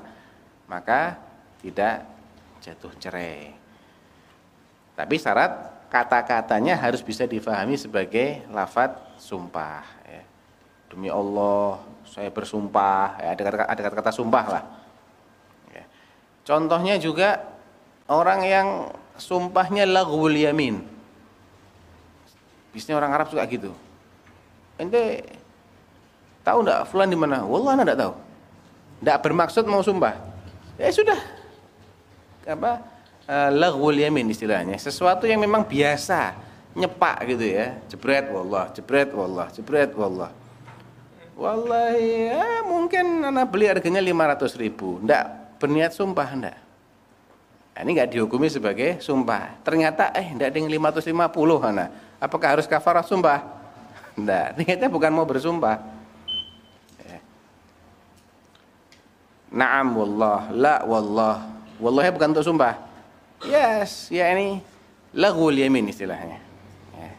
maka tidak jatuh cerai. Tapi syarat kata-katanya harus bisa difahami sebagai lafat sumpah. Ya. Demi Allah, saya bersumpah. Ya, ada kata-kata ada kata sumpah lah. Ya. Contohnya juga orang yang sumpahnya laghul yamin. Biasanya orang Arab suka gitu ente tahu ndak fulan di mana? Wallah anda tidak tahu. Tidak bermaksud mau sumpah. Ya sudah, apa uh, laghul yamin istilahnya, sesuatu yang memang biasa nyepak gitu ya. Jebret wallah, jebret wallah, jebret wallah. Wallahi ya mungkin anak beli harganya 500 ribu. Nggak berniat sumpah enggak nah, Ini nggak dihukumi sebagai sumpah. Ternyata eh enggak ada yang 550 anak Apakah harus kafarah sumpah? <laughs> Enggak, niatnya bukan mau bersumpah. Ya. Naam wallah, la wallah. Wallahnya bukan untuk sumpah. Yes, ya ini Laghul yamin istilahnya. Ya.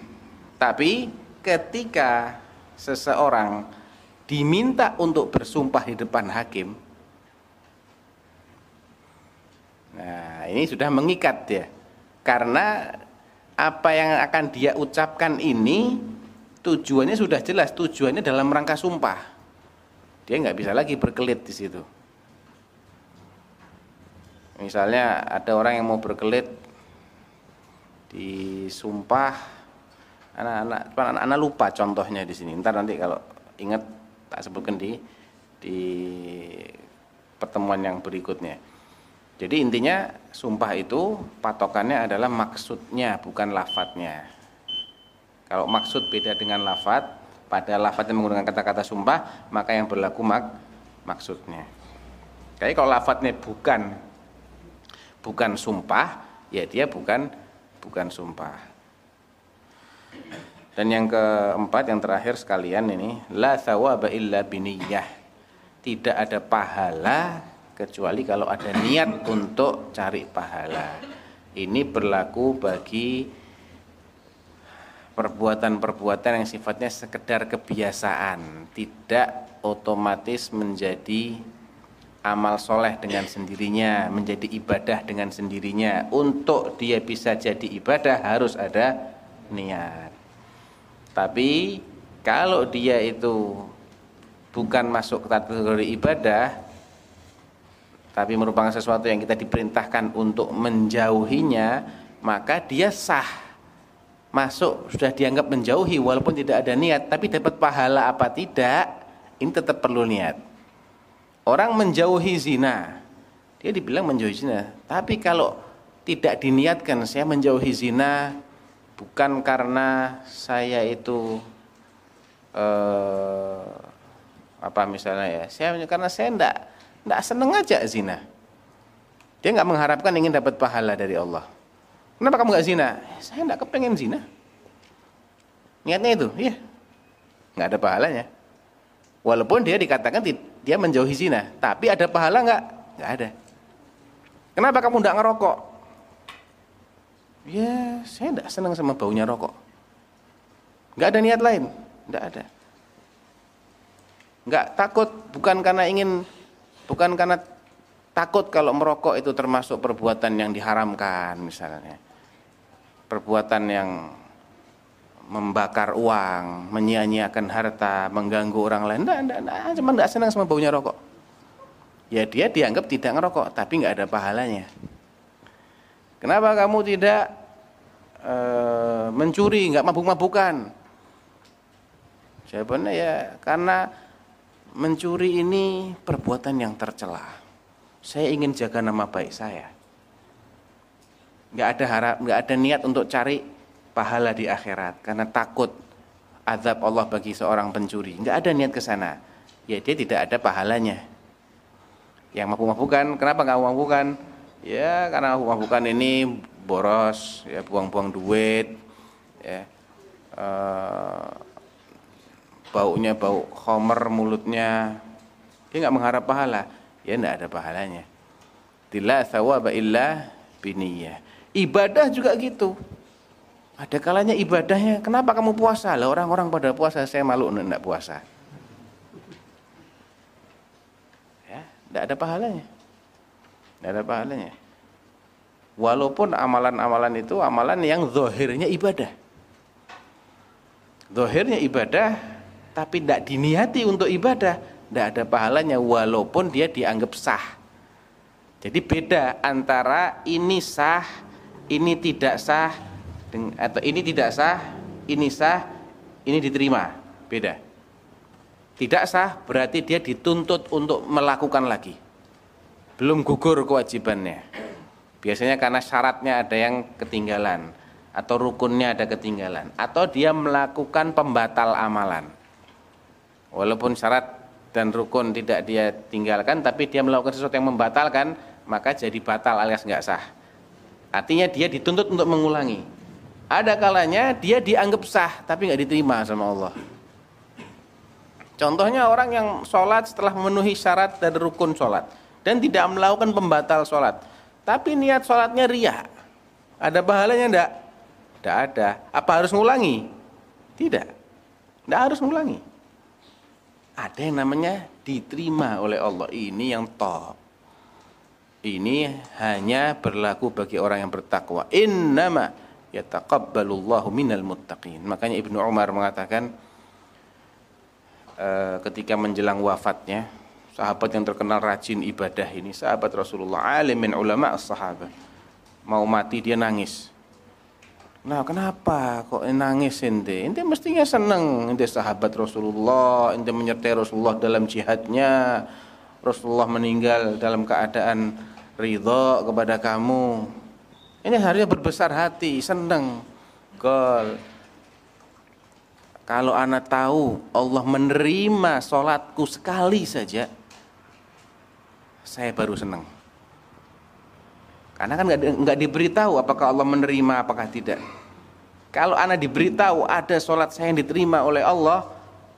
<clears throat> Tapi ketika seseorang diminta untuk bersumpah di depan hakim, nah ini sudah mengikat ya, karena apa yang akan dia ucapkan ini tujuannya sudah jelas, tujuannya dalam rangka sumpah. Dia nggak bisa lagi berkelit di situ. Misalnya ada orang yang mau berkelit di sumpah anak-anak anak-anak lupa contohnya di sini. Ntar nanti kalau ingat tak sebutkan di di pertemuan yang berikutnya. Jadi intinya sumpah itu patokannya adalah maksudnya bukan lafadznya. Kalau maksud beda dengan lafadz pada lafadznya menggunakan kata-kata sumpah maka yang berlaku mak maksudnya. Kayak kalau lafadznya bukan bukan sumpah ya dia bukan bukan sumpah dan yang keempat yang terakhir sekalian ini la thawaba illa biniyah. Tidak ada pahala kecuali kalau ada niat untuk cari pahala. Ini berlaku bagi perbuatan-perbuatan yang sifatnya sekedar kebiasaan, tidak otomatis menjadi amal soleh dengan sendirinya, menjadi ibadah dengan sendirinya. Untuk dia bisa jadi ibadah harus ada niat. Tapi kalau dia itu bukan masuk kategori ibadah tapi merupakan sesuatu yang kita diperintahkan untuk menjauhinya, maka dia sah. Masuk sudah dianggap menjauhi walaupun tidak ada niat, tapi dapat pahala apa tidak, ini tetap perlu niat. Orang menjauhi zina, dia dibilang menjauhi zina, tapi kalau tidak diniatkan saya menjauhi zina bukan karena saya itu eh, apa misalnya ya saya karena saya ndak ndak seneng aja zina. Dia nggak mengharapkan ingin dapat pahala dari Allah. Kenapa kamu nggak zina? Saya ndak kepengen zina. Niatnya itu iya. Nggak ada pahalanya. Walaupun dia dikatakan dia menjauhi zina tapi ada pahala nggak? Nggak ada. Kenapa kamu ndak ngerokok Ya, saya tidak senang sama baunya rokok. Nggak ada niat lain, nggak ada. Nggak takut, bukan karena ingin, bukan karena takut kalau merokok itu termasuk perbuatan yang diharamkan misalnya. Perbuatan yang membakar uang, menyia-nyiakan harta, mengganggu orang lain. Enggak, enggak, enggak, cuma enggak senang sama baunya rokok. Ya dia dianggap tidak ngerokok, tapi enggak ada pahalanya. Kenapa kamu tidak e, mencuri, nggak mabuk-mabukan? Jawabannya ya karena mencuri ini perbuatan yang tercela. Saya ingin jaga nama baik saya. Nggak ada harap, nggak ada niat untuk cari pahala di akhirat karena takut azab Allah bagi seorang pencuri. Nggak ada niat ke sana. Ya dia tidak ada pahalanya. Yang mabuk-mabukan, kenapa nggak mabuk-mabukan? Ya karena bukan ini boros ya buang-buang duit ya. E, baunya bau homer mulutnya. Dia nggak mengharap pahala. Ya nggak ada pahalanya. Tila thawaba illa biniyah. Ibadah juga gitu. Ada kalanya ibadahnya. Kenapa kamu puasa? Lah orang-orang pada puasa saya malu enggak puasa. Ya enggak ada pahalanya tidak ada pahalanya. Walaupun amalan-amalan itu amalan yang zohirnya ibadah. Zohirnya ibadah, tapi tidak diniati untuk ibadah. Tidak ada pahalanya walaupun dia dianggap sah. Jadi beda antara ini sah, ini tidak sah, atau ini tidak sah, ini sah, ini diterima. Beda. tidak sah berarti dia dituntut untuk melakukan lagi. Belum gugur kewajibannya. Biasanya karena syaratnya ada yang ketinggalan atau rukunnya ada ketinggalan atau dia melakukan pembatal amalan. Walaupun syarat dan rukun tidak dia tinggalkan tapi dia melakukan sesuatu yang membatalkan maka jadi batal alias nggak sah. Artinya dia dituntut untuk mengulangi. Ada kalanya dia dianggap sah tapi nggak diterima sama Allah. Contohnya orang yang sholat setelah memenuhi syarat dan rukun sholat dan tidak melakukan pembatal sholat, tapi niat sholatnya ria, ada pahalanya enggak? Tidak ada. Apa harus ngulangi? Tidak. Tidak harus ngulangi. Ada yang namanya diterima oleh Allah. Ini yang top. Ini hanya berlaku bagi orang yang bertakwa. Innama yataqabbalullahu minal muttaqin. Makanya Ibnu Umar mengatakan, Eh, ketika menjelang wafatnya sahabat yang terkenal rajin ibadah ini sahabat Rasulullah alim min ulama sahabat mau mati dia nangis. Nah kenapa kok nangis ente? Ente mestinya seneng ente sahabat Rasulullah ente menyertai Rasulullah dalam jihadnya. Rasulullah meninggal dalam keadaan ridho kepada kamu. Ini harusnya berbesar hati seneng. Gol. Kalau anak tahu Allah menerima sholatku sekali saja, saya baru senang. Karena kan nggak diberitahu apakah Allah menerima apakah tidak. Kalau anak diberitahu ada sholat saya yang diterima oleh Allah,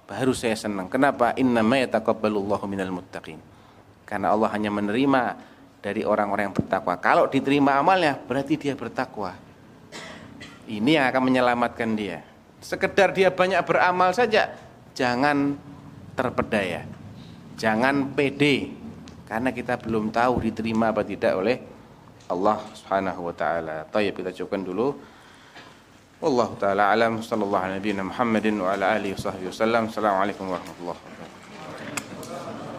baru saya senang. Kenapa? Inna yataqabbalullahu minal muttaqin. Karena Allah hanya menerima dari orang-orang yang bertakwa. Kalau diterima amalnya, berarti dia bertakwa. Ini yang akan menyelamatkan dia sekedar dia banyak beramal saja jangan terpedaya jangan pede karena kita belum tahu diterima apa tidak oleh Allah Subhanahu wa taala. Tayyib kita cukupkan dulu. Wallahu taala alam sallallahu alaihi Muhammadin wa ala alihi wasallam. Assalamualaikum warahmatullahi wabarakatuh.